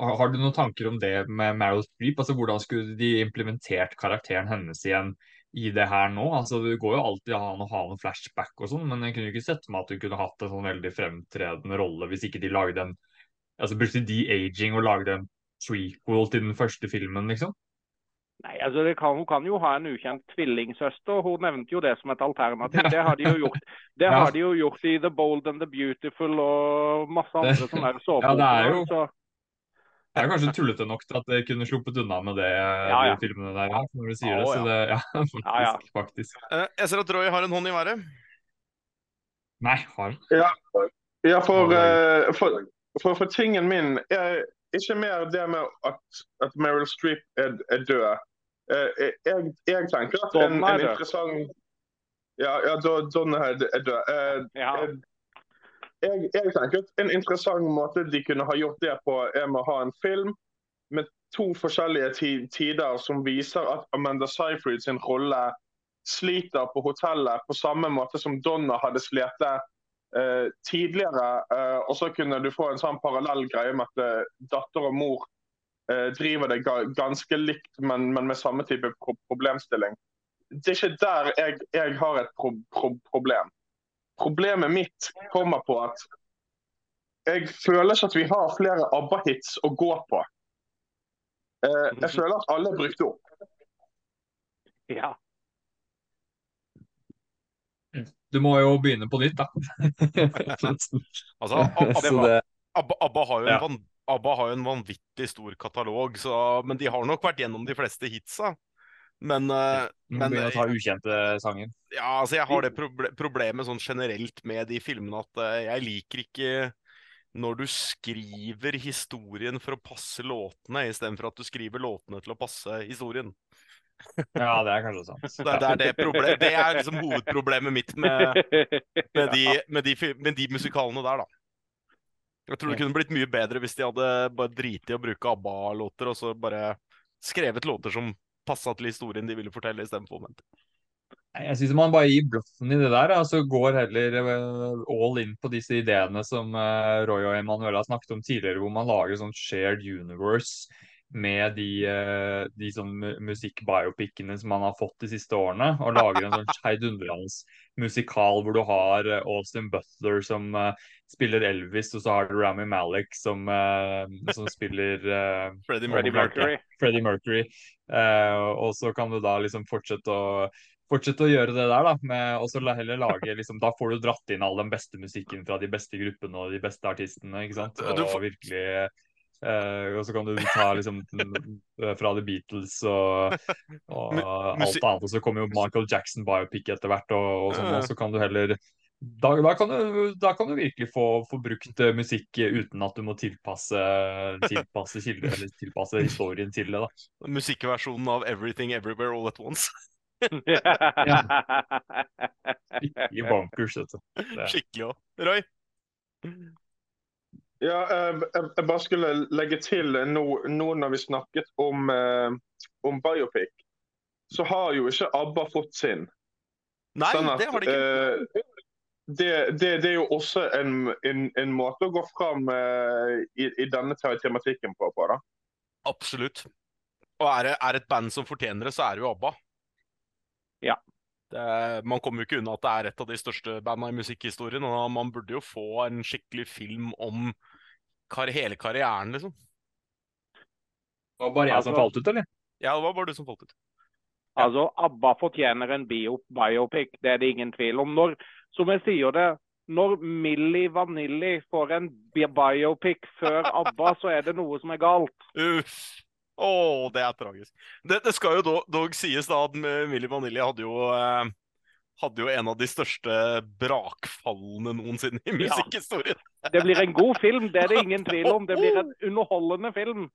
har, du noen tanker om det med Meryl Streep? Altså, hvordan skulle de implementert karakteren hennes igjen i det her nå? Altså, Det går jo alltid an å ha noen flashback og sånn, men jeg kunne jo ikke sett meg at hun kunne hatt en sånn veldig fremtredende rolle hvis ikke de lagde en Altså brukte de aging og lagde en trequel til den første filmen, liksom? Nei, altså det kan, Hun kan jo ha en ukjent tvillingsøster. Hun nevnte jo det som et alternativ. Det har de jo gjort, det Ja. har de jo gjort i The Bold and the Beautiful og masse andre Det- sånne Ja, det er jo- Så Det er kanskje tullete nok til at det kunne sluppet unna med det, Ja, ja. de filmene der, når du sier Å, det. Så ja. det, ja, faktisk. Ja, ja. faktisk. Uh, Jeg ser at Roy har en hånd i været. Nei, har Ja, for, Ja, eh, for, for, for tingen min er ikke mer det med at, at Meryl Streep er, er død. Eh, jeg, jeg tenker at en, en interessant Ja, ja Don- er død. Eh, ja. eh, jeg, jeg tenker at en interessant måte de kunne ha gjort det på, er med å ha en film med to forskjellige tider som viser at Amanda Seyfried sin rolle sliter på hotellet på samme måte som Donna hadde slitt uh, tidligere. Uh, og så kunne du få en sånn parallell greie med at uh, datter og mor eh, driver det ganske likt, men, men med samme type problemstilling. Det er ikke der jeg, jeg har et pro pro problem. Problemet mitt kommer på at jeg føler ikke at vi har flere ABBA-hits å gå på. Eh, jeg føler at alle er brukt opp. ja. Du må jo begynne på nytt, da. Altså, Abba, Abba, Abba, har jo en Ja. Abba har jo en vanvittig stor katalog, så, men de har nok vært gjennom de fleste hitsa. Men eh, må Men, begynne å ta ukjente sanger. ja, altså jeg har det proble problemet sånn generelt med de filmene at eh, jeg liker ikke når du skriver historien for å passe låtene, istedenfor at du skriver låtene til å passe historien. Ja, det er kanskje sant. Det, det, er det, det er liksom hovedproblemet mitt med, med, de, med, de, med de musikalene der, da. Jeg tror det kunne blitt mye bedre hvis de hadde bare driti i å bruke ABBA-låter, og så bare skrevet låter som passa til historien de ville fortelle, istedenfor. omvendt. Jeg syns man bare gir bløffen i det der, altså går heller eh, all in på disse ideene som eh, Roy og Emanuel har snakket om tidligere, hvor man lager sånn shared universe med de, eh, de sånn musikkbiopicene som man har fått de siste årene, og lager en sånn heidundrende musikal hvor du har eh, Austin Butler som uh, spiller Elvis, og så har du Rami Malek som, uh, som spiller uh, Freddie Mercury. Freddie Mercury. Og så kan du da liksom fortsette å Fortsette å gjøre det der, da. Med, og så heller lage liksom, Da får du dratt inn all den beste musikken fra de beste gruppene og de beste artistene, ikke sant. Og virkelig eh, Og så kan du ta liksom fra The Beatles og, og alt annet. Og så kommer jo Michael Jackson biopic etter hvert, og, og sånn. Og så kan du heller da, da, kan du, da kan du virkelig få, få brukt eh, musikk uten at du må tilpasse, tilpasse, kilder, eller tilpasse historien til det. da. Musikkversjonen av Everything Everywhere All At Once. I bankers, vet du. Skikkelig òg. Roy? Ja, eh, jeg, jeg bare skulle legge til nå, nå når vi snakket om, eh, om biopic, så har jo ikke ABBA fått sin. Nei, Sånn at, det har de ikke. eh, det, det, det er jo også en, en, en måte å gå fram eh, i, i denne tematikken på. på da. Absolutt. Og er det er et band som fortjener det, så er det jo ABBA. Ja. Det, man kommer jo ikke unna at det er et av de største bandene i musikkhistorien, og man burde jo få en skikkelig film om kar hele karrieren, liksom. Det var bare jeg som Altså- falt ut, eller? Ja, det var bare du som falt ut. Altså, ABBA fortjener en bio, biopic, det er det ingen tvil om. Når, som jeg sier det, når Milli Vanilli får en bi- biopic før ABBA, så er det noe som er galt. Uff. Å, det er tragisk. Det, det skal jo dog, dog sies da at Milli Vanilli hadde jo eh, hadde jo en av de største brakfallene noensinne i Ja. musikkhistorien. Det blir en god film, det er det ingen tvil om. Det blir en underholdende film.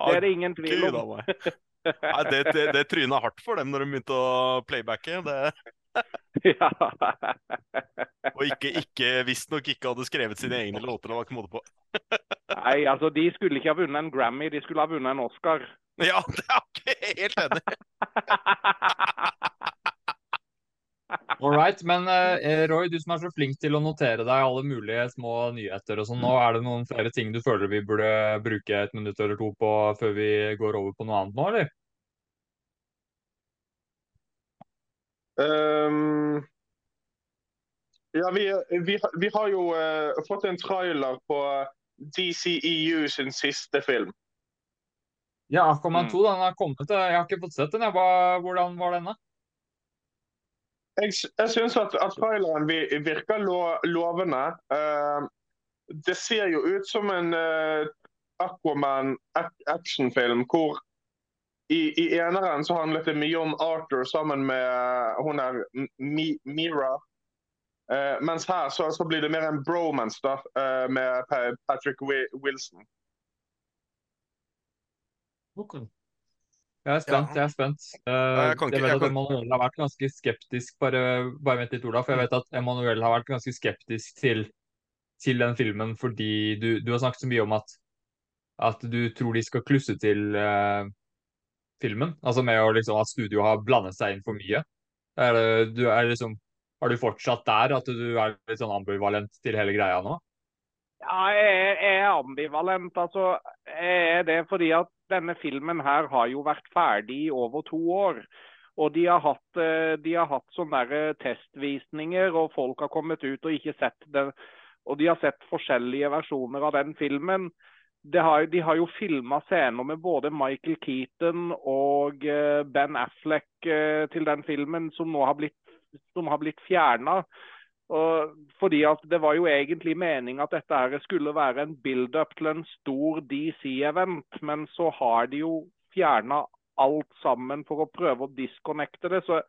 Det er det ingen tvil om. Nei, det, det, det tryna hardt for dem når de begynte å playbacke. Det, Ja. og ikke, ikke visstnok ikke hadde skrevet sine egne låter. Det var ikke måte på. Nei, altså, de skulle ikke ha vunnet en Grammy, de skulle ha vunnet en Oscar. Ja, det er ikke helt enig. All right, men eh, Roy, du som er så flink til å notere deg alle mulige små nyheter og sånn, nå er det noen flere ting du føler vi burde bruke et minutt eller to på før vi går over på noe annet nå, eller? Um, ja, vi, vi, vi har jo uh, fått en trailer på DCEU sin siste film. Ja, Aquaman Mm. 2 den har kommet. Jeg har ikke fått sett den. Jeg. Hva, hvordan var den, da? Jeg, jeg syns at, at traileren virker lo, lovende. Uh, det ser jo ut som en uh, Aquaman-actionfilm hvor i, i eneren så handlet det mye om Arthur sammen med hun er Mi, Mira. Uh, mens her så, så blir det mer en bromance da, eh, med Patrick Wilson. Wilson. Jeg er spent. jeg er spent. Uh, jeg ikke- jeg vet at Emanuel har vært ganske skeptisk. Bare, bare vent litt, Ola. For jeg vet at Emanuel har vært ganske skeptisk til, til den filmen fordi du, du har snakket så mye om at, at du tror de skal klusse til uh, filmen. Altså med å liksom at studio har blandet seg inn for mye. Er det, du er liksom, har du fortsatt der at du er litt sånn ambivalent til hele greia nå? Ja, jeg er, jeg er ambivalent. Altså, jeg er det fordi at denne filmen her har jo vært ferdig i over to år. Og de har hatt, eh, de har hatt sånne eh, testvisninger, og folk har kommet ut og ikke sett det. Og de har sett forskjellige versjoner av den filmen. de har, de har jo filma scener med både Michael Keaton og eh, Ben Affleck til den filmen, som nå har blitt, som blitt fjerna. Og fordi at Det var jo egentlig meningen at dette skulle være en build-up til en stor DC-event, men så har de jo fjerna alt sammen for å prøve å disconnecte det. Så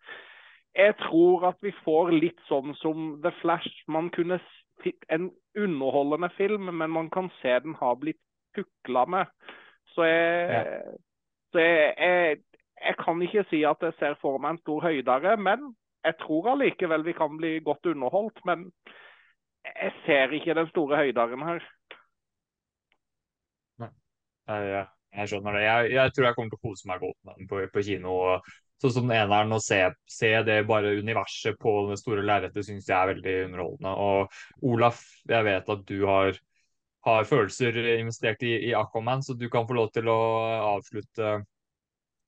jeg tror at vi får litt sånn som The Flash. Man kunne En underholdende film, men man kan se den har blitt pukla med. Så jeg, så jeg, jeg, jeg kan ikke si at jeg ser for meg en stor høydere, men jeg tror allikevel vi kan bli godt underholdt. Men jeg ser ikke den store høydaren her. Jeg, jeg, jeg skjønner det. Jeg, jeg tror jeg kommer til å kose meg godt med den på, på kino. og Sånn som eneren, å se, se det bare universet på det store lerretet syns jeg er veldig underholdende. Og Olaf, jeg vet at du har, har følelser investert i, i Aquaman, så du kan få lov til å avslutte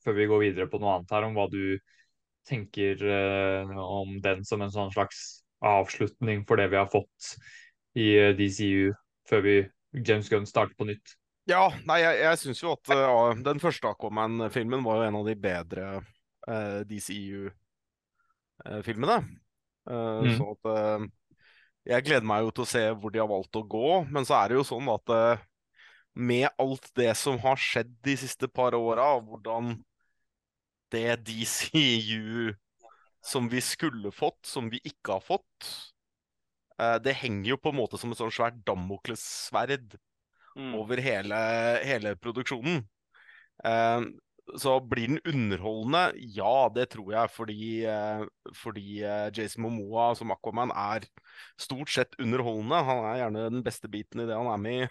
før vi går videre på noe annet her, om hva du tenker eh, om den som en sånn slags avslutning for det vi har fått i eh, DCU før vi James Gunn starter på nytt. Ja, nei, jeg, jeg syns jo at uh, den første Aquaman-filmen var jo en av de bedre uh, DCU-filmene. Mm. Så at Jeg gleder meg jo til å se hvor de har valgt å gå, men så er det jo sånn at med alt det som har skjedd de siste par åra, hvordan det DCU som vi skulle fått, som vi ikke har fått, eh, det henger jo på en måte som et sånn svært Damoklessverd Mm. over hele, hele produksjonen. Eh, så blir den underholdende? Ja, det tror jeg, fordi, eh, fordi Jason Momoa som Aquaman er stort sett underholdende. Han er gjerne den beste biten i det han er med i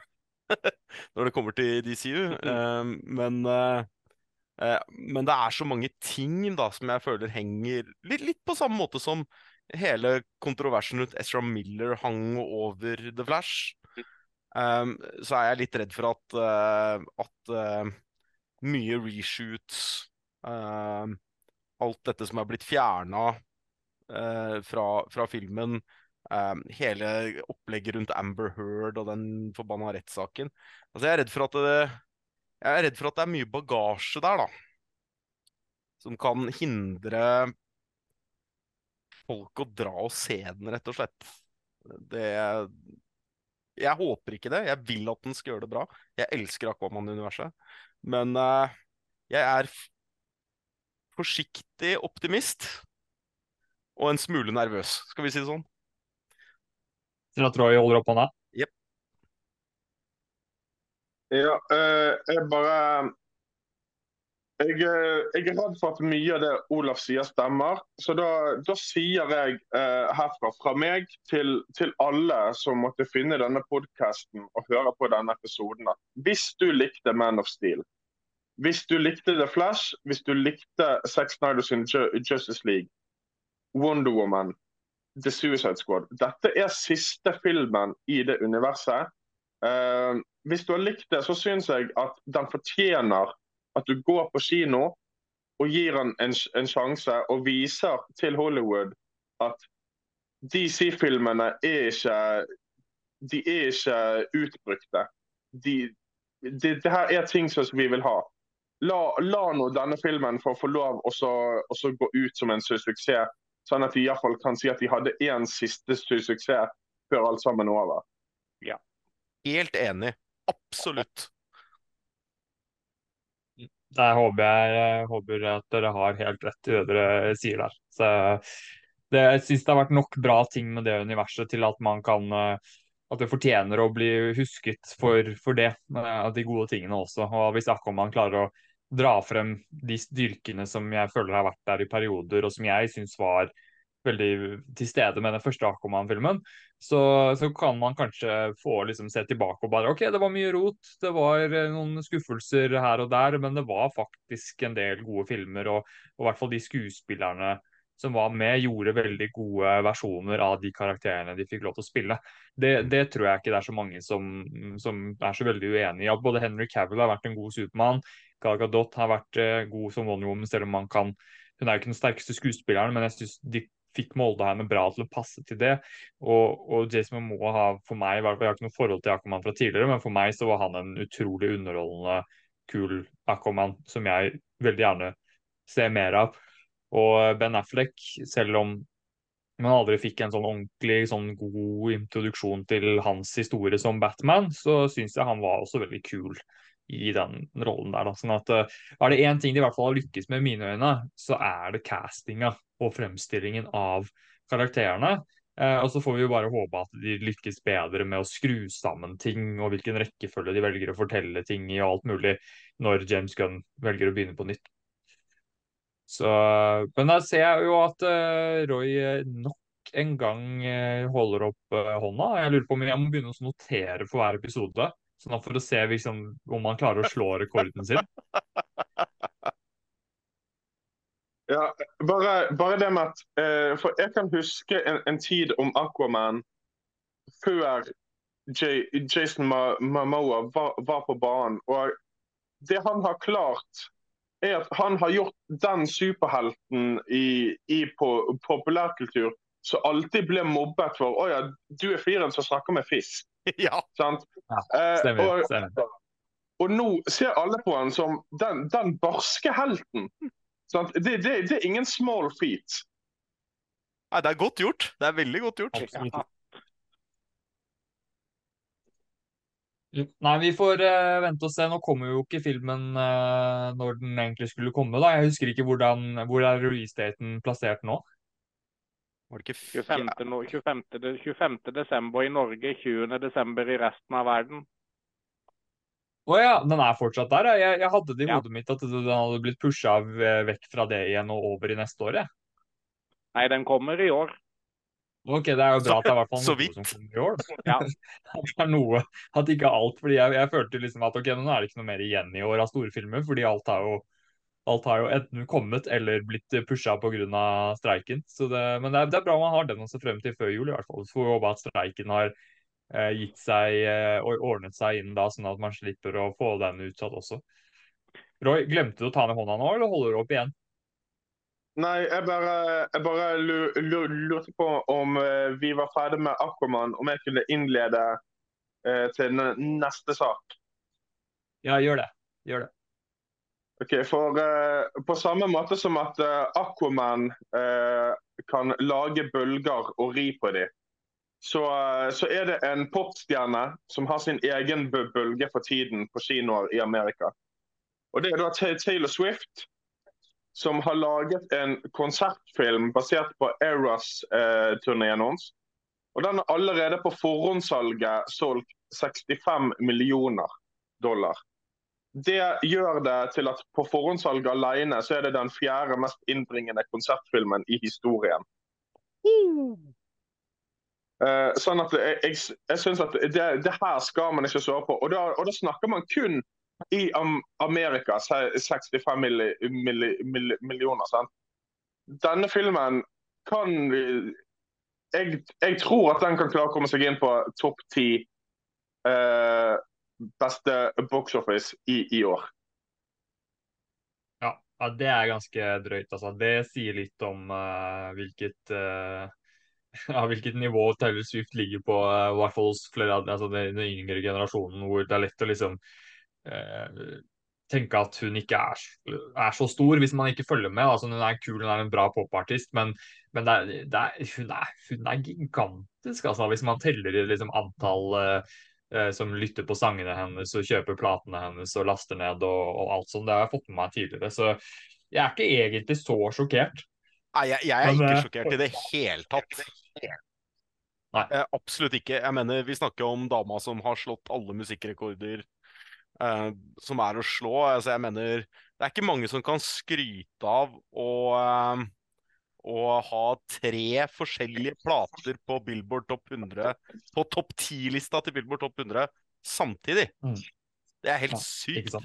når det kommer til DCU. Mm. men, men det er så mange ting da som jeg føler henger litt, litt på samme måte som hele kontroversen rundt Ezra Miller hang over The Flash. Um, så er jeg litt redd for at, uh, at uh, mye reshoots, uh, alt dette som er blitt fjerna fra, fra, filmen, um, hele opplegget rundt Amber Heard og den forbanna rettssaken Altså, jeg er redd for at det jeg er redd for at det er mye bagasje der, da. Som kan hindre folk å dra og se den, rett og slett. Det jeg håper ikke det. Jeg vil at den skal gjøre det bra. Jeg elsker Aquaman-universet. Men uh, jeg er forsiktig optimist. Og en smule nervøs, skal vi si det sånn. Til at Roy holder opp hånda? Ja, uh, jeg bare jeg, jeg, er redd for at mye av det Olaf sier stemmer. Så da, da sier jeg eh, herfra, fra meg til, til, alle som måtte finne denne podkasten og høre på denne episoden, at hvis du likte Man of Steel, hvis du likte The Flash, hvis du likte Sex Snyders in Justice League, Wonder Woman, The Suicide Squad Dette er siste filmen i det universet. Eh, hvis du har likt det, så syns jeg at den fortjener at du går på kino og gir den en, en sjanse og viser til Hollywood at DC-filmene er ikke de er ikke utbrukte. De, det, det her er ting som vi vil ha. la, la nå denne filmen få få lov å å gå ut som en su- suksess. Sånn at de iallfall kan si at de hadde én siste su- suksess før alt sammen er over. Helt enig. Absolutt. Der håper jeg, jeg håper at dere har helt rett i det dere sier der. Så det, jeg syns det har vært nok bra ting med det universet til at man kan eh, At det fortjener å bli husket for, for det, eh, de gode tingene også. Og hvis Aquaman klarer å dra frem de styrkene som jeg føler har vært der i perioder, og som jeg syns var veldig til stede med den første Aquaman-filmen, så, så kan man kanskje få liksom se tilbake og bare OK, det var mye rot, det var eh, noen skuffelser her og der, men det var faktisk en del gode filmer, og, i hvert fall de skuespillerne som var med, gjorde veldig gode versjoner av de karakterene de fikk lov til å spille. Det, det tror jeg ikke det er så mange som, som er så veldig uenig i. At både Henry Cavill har vært en god Supermann, Gal Gadot har vært eh, god som Wonder Woman, selv om man kan Hun er jo ikke den sterkeste skuespilleren, men jeg syns de fikk Molde her med bra til å passe til det. Og, og Jason Momoa har for meg, jeg har ikke noe forhold til Akoman fra tidligere, men for meg så var han en utrolig underholdende, kul Akoman som jeg veldig gjerne ser mer av. Og Ben Affleck, selv om man aldri fikk en sånn ordentlig sånn god introduksjon til hans historie som Batman, så syns jeg han var også veldig kul i den rollen der. Da. Sånn at uh, Er det én ting de i hvert fall har lykkes med i mine øyne, så er det castinga og fremstillingen av karakterene. Eh, og så får vi jo bare håpe at de lykkes bedre med å skru sammen ting, og hvilken rekkefølge de velger å fortelle ting i, og alt mulig, når James Gunn velger å begynne på nytt. Så, men da ser jeg jo at uh, Roy nok en gang holder opp uh, hånda. Jeg lurer på om jeg må begynne å notere for hver episode. Sånn for å se liksom, om han klarer å slå rekorden sin. Ja, bare, bare det med at eh, For jeg kan huske en, en tid om Aquaman før J Jason Momoa var, var, på banen. Og det han har klart, er at han har gjort den superhelten i, i på, populærkultur som alltid ble mobbet for Å ja, du er fyren som snakker med fisk. Ja. Sant? Ja, Eh, stemmer, og, stemmer. og nå ser alle på han som den, den barske helten. Sant? Det, det, det er ingen small feat. Nei, det er godt gjort. Det er veldig godt gjort. Absolutt. Nei, vi får uh, vente og se. Nå kommer jo ikke filmen uh, når den egentlig skulle komme. da. Jeg husker ikke hvordan, Hvor er release-daten plassert nå? Var det ikke 25. No- 25. de- 25. desember i Norge, 20. desember i resten av verden. Å ja, den er fortsatt der. Jeg, jeg hadde det i Ja. hodet mitt at den hadde blitt pusha vekk fra det igjen og over i neste år. jeg. Nei, den kommer i år. Ok, det er jo bra at det er i hvert fall noe som kommer i år. Ja. Det er noe, at ikke alt, fordi jeg, jeg følte liksom at ok, nå er det ikke noe mer igjen i år av store filmer, fordi alt har jo, alt har jo enten kommet eller blitt pusha pga. streiken. Så det, men det er, det er bra man har den å se frem til før jul, i hvert fall. Så får vi håpe at streiken har eh, gitt seg eh, og ordnet seg inn da, sånn at man slipper å få den utsatt også. Roy, glemte du å ta ned hånda nå, eller holder du opp igjen? Nei, jeg bare, jeg bare lu- lu- lurte på om eh, vi var ferdig med Aquaman, om jeg kunne innlede eh, til neste sak. Ja, gjør det. Gjør det. Ok, for uh, På samme måte som at uh, Aquaman uh, kan lage bølger og ri på dem, så, så er det en popstjerne som har sin egen bølge for tiden på kinoer i Amerika. Og Det er da Taylor Swift, som har laget en konsertfilm basert på Eras-turneen hans. Og Den er allerede på forhåndssalget solgt 65 millioner dollar. Det gjør det til at på forhåndssalg alene så er det den fjerde mest innbringende konsertfilmen i historien. Uh, sånn at jeg, jeg, jeg synes at det, det her skal man ikke svare på. Og da, og da snakker man kun i Am Amerika, 65 milli, milli, milli, millioner. Sant? Denne filmen kan jeg, jeg tror at den kan klare å komme seg inn på topp ti eh, beste box office i, i år. Ja, ja, det er ganske drøyt. Altså. Det sier litt om uh, hvilket uh, ja, hvilket nivå Taylor Swift ligger på, i uh, hvert fall hos flere av altså den, yngre generasjonen, hvor det er lett å liksom eh, tenke at hun ikke er, er, så stor, hvis man ikke følger med. Altså, hun er kul, hun er en bra popartist, men, men det er, det er, hun, hun, er, gigantisk, altså, hvis man teller i liksom, antall uh, som lytter på sangene hennes og kjøper platene hennes og laster ned og, og alt sånt. Det har jeg fått med meg tidligere. Så jeg er ikke egentlig så sjokkert. Nei, jeg, jeg er men, ikke sjokkert i det hele tatt. Nei. Eh, absolutt ikke. Jeg mener, Vi snakker om dama som har slått alle musikkrekorder eh, som er å slå. Altså, jeg mener, Det er ikke mange som kan skryte av å, uh, å ha tre forskjellige plater på Billboard Topp 100, på topp 10-lista til Billboard Topp 100 samtidig. Mm. Det er helt ja, sykt.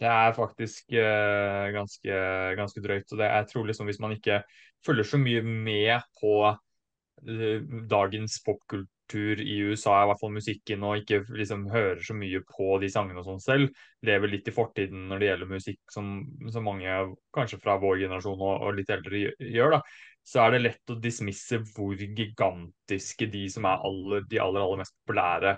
Det er faktisk uh, ganske, ganske, drøyt. og det, jeg tror liksom Hvis man ikke følger så mye med på uh, dagens popkultur i USA, i hvert fall musikken, og ikke liksom hører så mye på de sangene og sånn selv, lever litt i fortiden når det gjelder musikk, som, som mange kanskje fra vår generasjon og, og litt eldre gjør, da, så er det lett å dismisse hvor gigantiske de som er aller, de aller, aller mest populære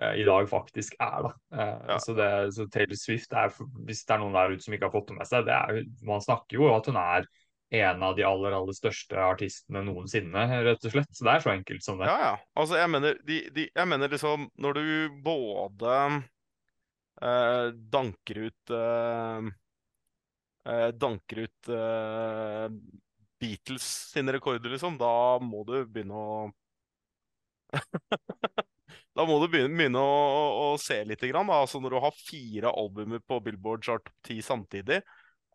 Eh, i dag faktisk er. da. Eh, ja. Så, det, så, Taylor Swift, er, hvis det er noen der ute som ikke har fått det med seg, det er, man snakker jo at hun er en av de aller aller største artistene noensinne, rett og slett. Så det er så enkelt som det. Ja, ja. Altså, jeg mener, de, de, jeg mener liksom Når du både eh, danker ut eh, eh Danker ut eh, Beatles sine rekorder, liksom, da må du begynne å Da må du begynne, begynne å, å, se litt. Grann, altså når du har fire albumer på Billboard Chart 10 samtidig,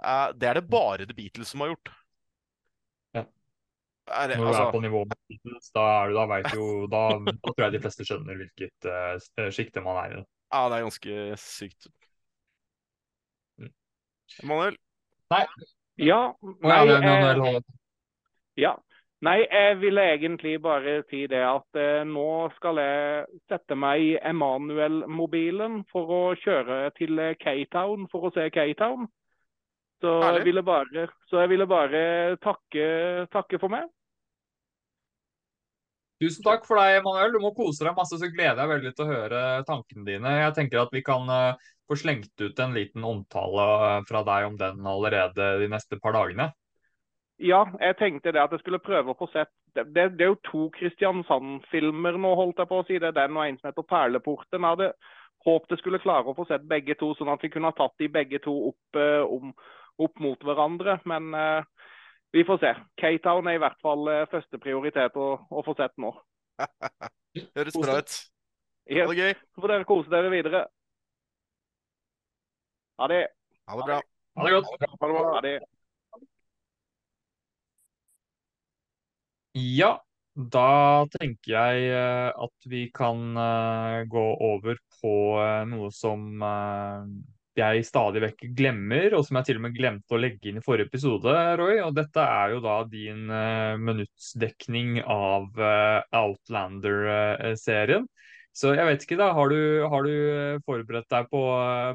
uh, det er det bare The Beatles som har gjort. Ja. Det, når du altså... er på nivå med Beatles, da, er du, da, vet jo, da, da, tror jeg de fleste skjønner hvilket uh, sjikte man er i. Ja, det er ganske sykt. Mm. Emanuel? Nei. Ja, nei, eh, ja, Nei, jeg ville egentlig bare si det at eh, nå skal jeg sette meg i Emanuel-mobilen for å kjøre til K-Town for å se K-Town. Så, jeg ville bare, så jeg ville bare takke, takke for meg. Tusen takk for deg, Emanuel. Du må kose deg masse, så gleder jeg veldig til å høre tankene dine. Jeg tenker at vi kan uh, få slengt ut en liten omtale uh, fra deg om den allerede de neste par dagene. Ja, jeg tenkte det at jeg skulle prøve å få sett Det, det, det er jo to Kristiansand-filmer nå, holdt jeg på å si. Det er den og en som heter 'Perleporten'. Jeg hadde håpet jeg skulle klare å få sett begge to, sånn at vi kunne ha tatt de begge to opp, eh, om, opp mot hverandre. Men uh, vi får se. K-Town er i hvert fall uh, første prioritet å, å, få sett nå. Høres bra ut. Ha det gøy. Så får dere kose dere videre. Ha det. Ha det bra. Ha det godt. Ha det. Ha det. Ja, da tenker jeg eh, at vi kan eh, gå over på eh, noe som jeg stadig vekk glemmer, og som jeg til og med glemte å legge inn i forrige episode, Roy. Og dette er jo da din minuttsdekning av Outlander-serien. Så jeg vet ikke, da. Har du, har du forberedt deg på,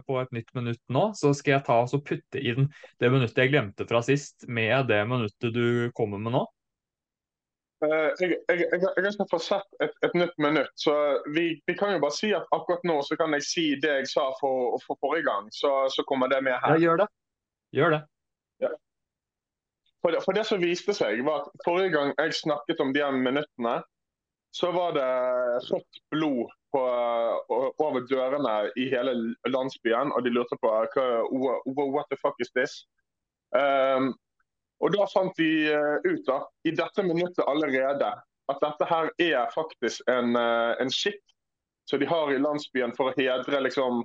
på, et nytt minutt nå? Så skal jeg ta og putte inn det minuttet jeg glemte fra sist, med det minuttet du kommer med nå. Uh, jeg, jeg, jeg, jeg, skal få sett et, et nytt minutt. så vi, vi, kan jo bare si at akkurat nå så kan jeg si det jeg sa for, for forrige gang. Så, så, kommer det med her. Ja, gjør det. Gjør det. Ja. For, det. for, det. som viste seg, var at forrige gang jeg snakket om de her minuttene, så var det rødt blod på, over dørene i hele landsbyen. Og de lurte på what the fuck is this? Um, og Da fant de eh, ut da, i dette minuttet allerede at dette her er faktisk en, eh, en skikk som de har i landsbyen for å hedre liksom,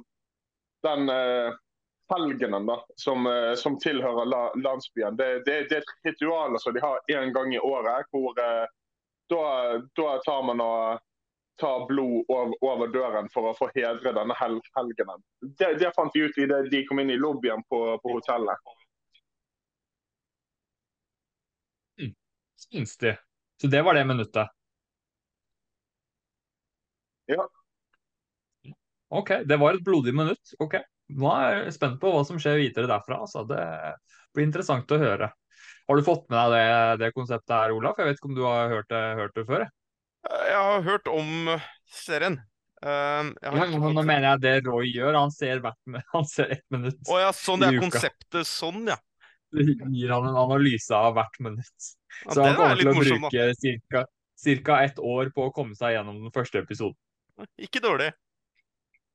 den uh, helgenen da, som, uh, som tilhører la, landsbyen. Det, det, det, er et ritual som de har én gang i året. hvor uh, da, da, tar man og tar blod over, over, døren for å få hedre denne hel, helgenen. Det, det, fant de ut i det de kom inn i lobbyen på, på hotellet. Syns de. Så det var det minuttet. Ja. OK, det var et blodig minutt. OK. Nå er jeg spent på hva som skjer videre derfra. Altså. Det blir interessant å høre. Har du fått med deg det, det konseptet her, Olaf? Jeg vet ikke om du har hørt det, hørt det før? Jeg har hørt om serien. Uh, Ja, men nå mener jeg det Roy gjør. Han ser, hvert, han ser ett minutt. Å ja, sånn det er konseptet. Sånn, ja. Så gir han en analyse av hvert minutt. Ja Så han er kommer til å morsom, bruke cirka, cirka ett år på å komme seg gjennom den første episoden. Ikke dårlig.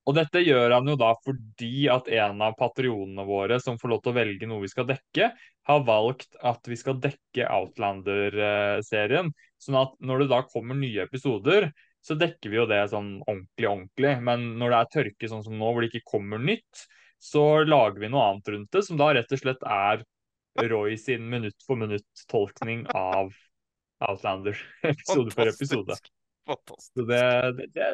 Og dette gjør han jo da fordi at en av patronene våre som får lov til å velge noe vi skal dekke, har valgt at vi skal dekke Outlander-serien. Sånn at når det da kommer nye episoder, så dekker vi jo det sånn ordentlig, ordentlig. Men når det er tørke sånn som nå, hvor det ikke kommer nytt, så lager vi noe annet rundt det, som da rett og slett er Roy sin minutt for minutt-tolkning av Outlander. Episode for episode. Fantastisk. Så det, det, det,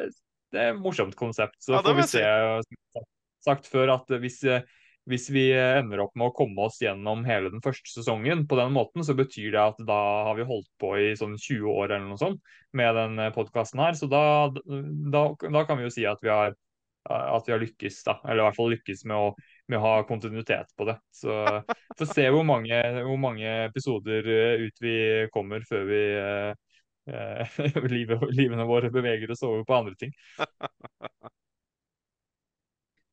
det er et morsomt konsept. Så Ja, får vi se, som sagt- før, at hvis, hvis vi ender opp med å komme oss gjennom hele den første sesongen på den måten, så betyr det at da har vi holdt på i sånn 20 år eller noe sånt med den podkasten her. Så da, da, da kan vi jo si at vi har at vi har lykkes, da. Eller i hvert fall lykkes med å, med å ha kontinuitet på det. Så får se hvor mange, hvor mange episoder eh, ut vi kommer før vi eh, eh, livene våre beveger oss over på andre ting.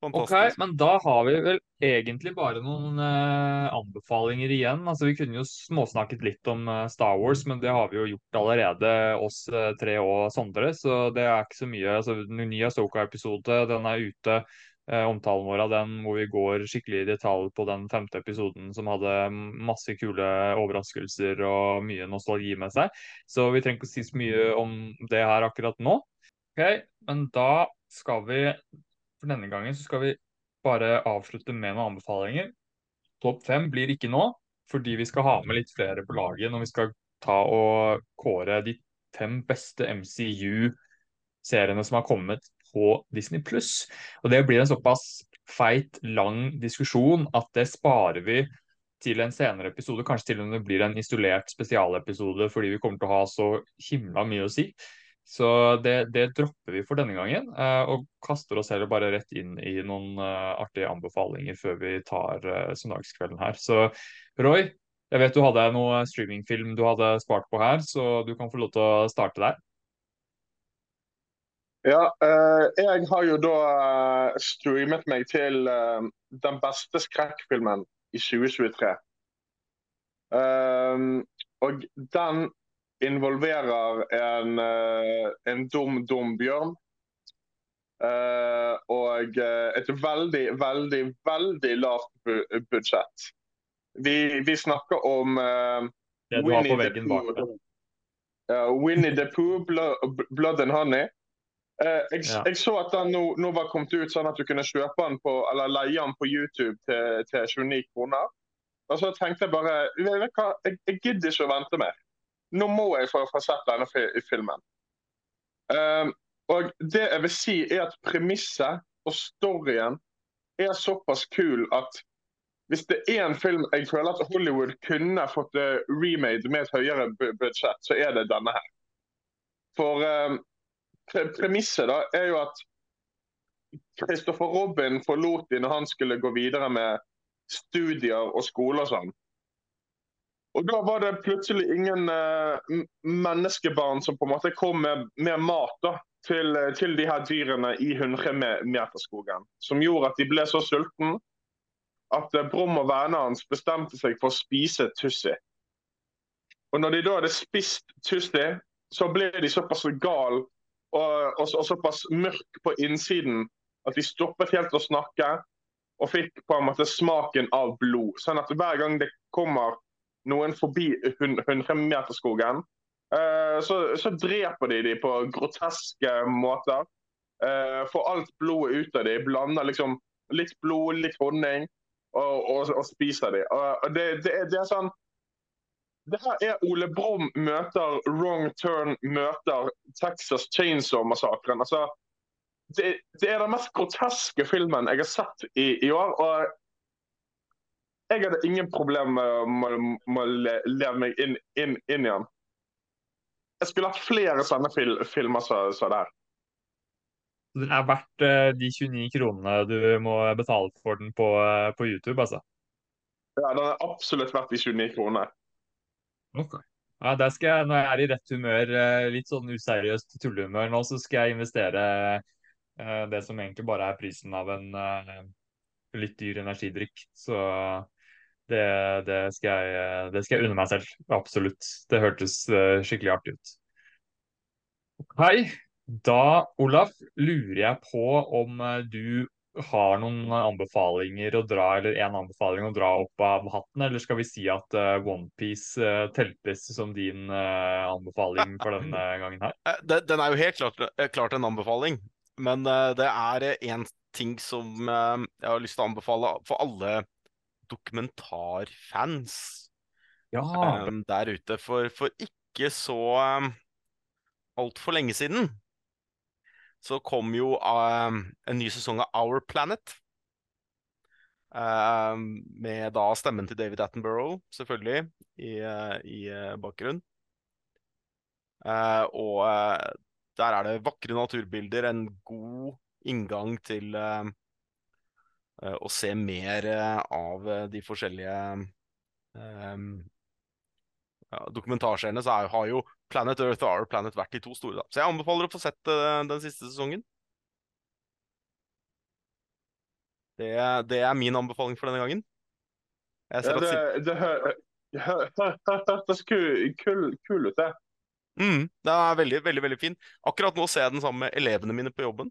Ok, men da har vi vel egentlig bare noen eh, anbefalinger igjen. Altså, vi kunne jo småsnakket litt om eh, Star Wars, men det har vi jo gjort allerede, oss eh, tre og Sondre. Så det er ikke så mye. Altså, den nye Soka-episode, den er ute. Eh, omtalen vår av den hvor vi går skikkelig i detalj på den femte episoden som hadde masse kule overraskelser og mye nostalgi med seg. Så vi trenger ikke å si så mye om det her akkurat nå. Ok, men da skal vi for denne gangen så skal vi bare avslutte med noen anbefalinger. Topp fem blir ikke nå, fordi vi skal ha med litt flere på laget når vi skal ta og kåre de fem beste MCU-seriene som har kommet på Disney pluss. Og det blir en såpass feit, lang diskusjon at det sparer vi til en senere episode. Kanskje til med det blir en isolert spesialepisode fordi vi kommer til å ha så himla mye å si. Så det, det dropper vi for denne gangen, eh, og kaster oss heller bare rett inn i noen eh, artige anbefalinger før vi tar eh, søndagskvelden her. Så Roy, jeg vet du hadde noe streamingfilm du hadde spart på her, så du kan få lov til å starte der. Ja, jeg har jo da streamet meg til den beste skrekkfilmen i 2023. Um, og den involverer en, eh, en dum, dum bjørn. Uh, og eh, et veldig, veldig, veldig lavt bu budsjett. Vi, vi snakker om uh, Det du har på veggen bak deg. Uh, Winnie the Pooh, Blood, Blood and Honey. Uh, jeg, Ja. jeg så at den nå, nå var kommet ut sånn at du kunne kjøpe den på, eller leie den på YouTube til, til 29 kroner. Og så tenkte jeg bare jeg, jeg gidder ikke å vente mer. Nå må jeg få, få sett denne filmen. Um, og det jeg vil si er at premisset og storyen er såpass kul at hvis det er en film jeg føler at Hollywood kunne fått eh, remade med et høyere budsjett, så er det denne her. For um, pre premisset da er jo at Christopher Robin forlot dem når han skulle gå videre med studier og skole og sånn. Og da var det plutselig ingen eh, menneskebarn som på en måte kom med, med mat da, til, eh, til de her dyrene i 100-meterskogen. Som gjorde at de ble så sultne at eh, Brom og vennene hans bestemte seg for å spise Tussi. Og når de da hadde spist Tussi, så ble de såpass gal og, og, og såpass mørk på innsiden at de stoppet helt å snakke og fikk på en måte smaken av blod. Sånn at hver gang det kommer noen forbi 100-meterskogen, eh, så, så dreper de dem på groteske måter. Eh, får alt blodet ut av dem, blander liksom litt blod, litt honning, og, og, og spiser dem. Og det, det, er, det er sånn det her er Ole Brumm møter Wrong Turn møter Texas Chainsaw-massakren. Altså, det, det er den mest groteske filmen jeg har sett i, i år. og jeg hadde ingen problemer med, å leve meg inn, inn, inn i den. Jeg skulle hatt flere sånne fil, filmer som så det her. Den er verdt eh, de 29 kronene du må betale for den på, eh, på YouTube, altså. Ja, Den er absolutt verdt de 29 kronene. Ok. Ja, der skal jeg, når jeg er i rett humør, eh, litt sånn useriøst tullehumør nå, så skal jeg investere det som egentlig bare er prisen av en litt dyr energidrikk. Så det, det, skal jeg, det skal jeg unne meg selv. Absolutt. Det hørtes eh, skikkelig artig ut. Hei. Da, Olaf, lurer jeg på om eh, du har noen anbefalinger å dra, eller en anbefaling å dra opp av hatten, eller skal vi si at uh, Onepiece uh, teltes som din uh, anbefaling for denne gangen her? Den er jo helt klart, klart en anbefaling, men det er én ting som jeg har lyst til å anbefale for alle dokumentarfans ja. um, der ute. For, for ikke så um, altfor lenge siden så kom jo um, en ny sesong av Our Planet. Um, med da stemmen til David Attenborough, selvfølgelig, i, uh, i uh, bakgrunnen. Uh, og uh, der er det vakre naturbilder, en god inngang til uh, å se mer av de forskjellige um, ja, dokumentarseriene, så er, har jo Planet Earth og Our Planet vært de to store. da. Så jeg anbefaler å få sett uh, den siste sesongen. Det, det, er min anbefaling for denne gangen. ja, det, det hørtes kul, kul, kul ut, det. Mm, det er veldig, veldig veldig fin. Akkurat nå ser jeg den sammen med elevene mine på jobben.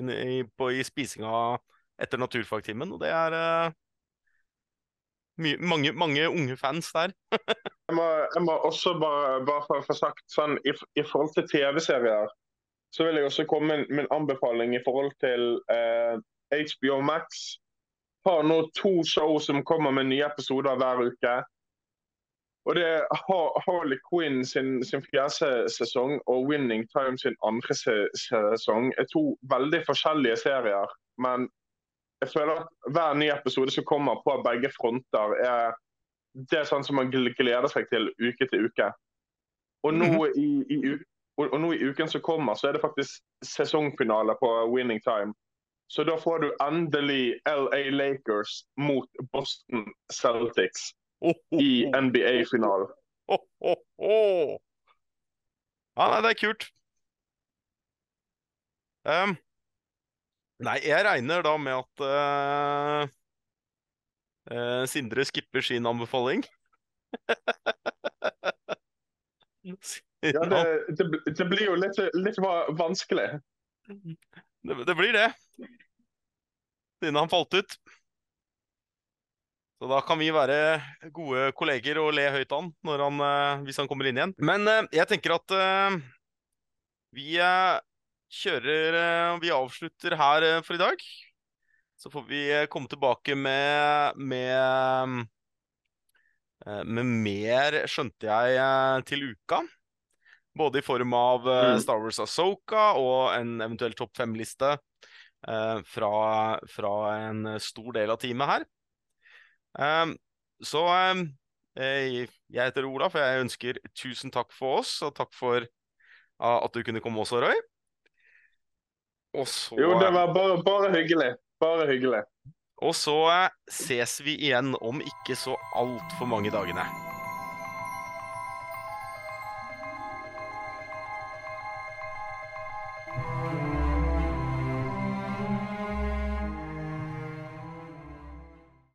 I, på, i spisinga etter naturfagtimen, og det er uh, my, mange, mange unge fans der. jeg, må, jeg, må, også bare, bare få sagt sånn i, i forhold til TV-serier, så vil jeg også komme med en anbefaling i forhold til eh, HBO Max. Har nå to show som kommer med nye episoder hver uke. Og det er Harley Quinn sin, sin fjerde sesong og Winning Time sin andre sesong er to veldig forskjellige serier. Men jeg føler at hver ny episode som kommer på begge fronter, er det er sånn som man gleder seg til uke til uke. Og nå, mhm. i, i, og nå i uken som kommer, så er det faktisk sesongfinale på Winning Time. Så da får du endelig LA Lakers mot Boston Celtics i NBA-finalen. Oh, oh, oh. Ja, nei, det er kult. Um, Nei, jeg regner da med at uh, uh, Sindre skipper sin anbefaling. ja, det, det, det, blir jo litt, litt vanskelig. Det, det, blir det. Siden han falt ut. Så da kan vi være gode kolleger og le høyt an han, uh, hvis han kommer inn igjen. Men jeg tenker at vi kjører eh, Vi avslutter her eh, for i dag. Så får vi eh, komme tilbake med, med, med mer, skjønte jeg, til uka. Både i form av mm. Star Wars Asoka og en eventuell topp fem-liste fra, fra, en stor del av teamet her. så jeg heter Olaf, og jeg ønsker tusen takk for oss, og takk for at du kunne komme også, Roy. Og så Jo, det var bare, bare hyggelig. Bare hyggelig. Og så ses vi igjen om ikke så altfor mange dagene.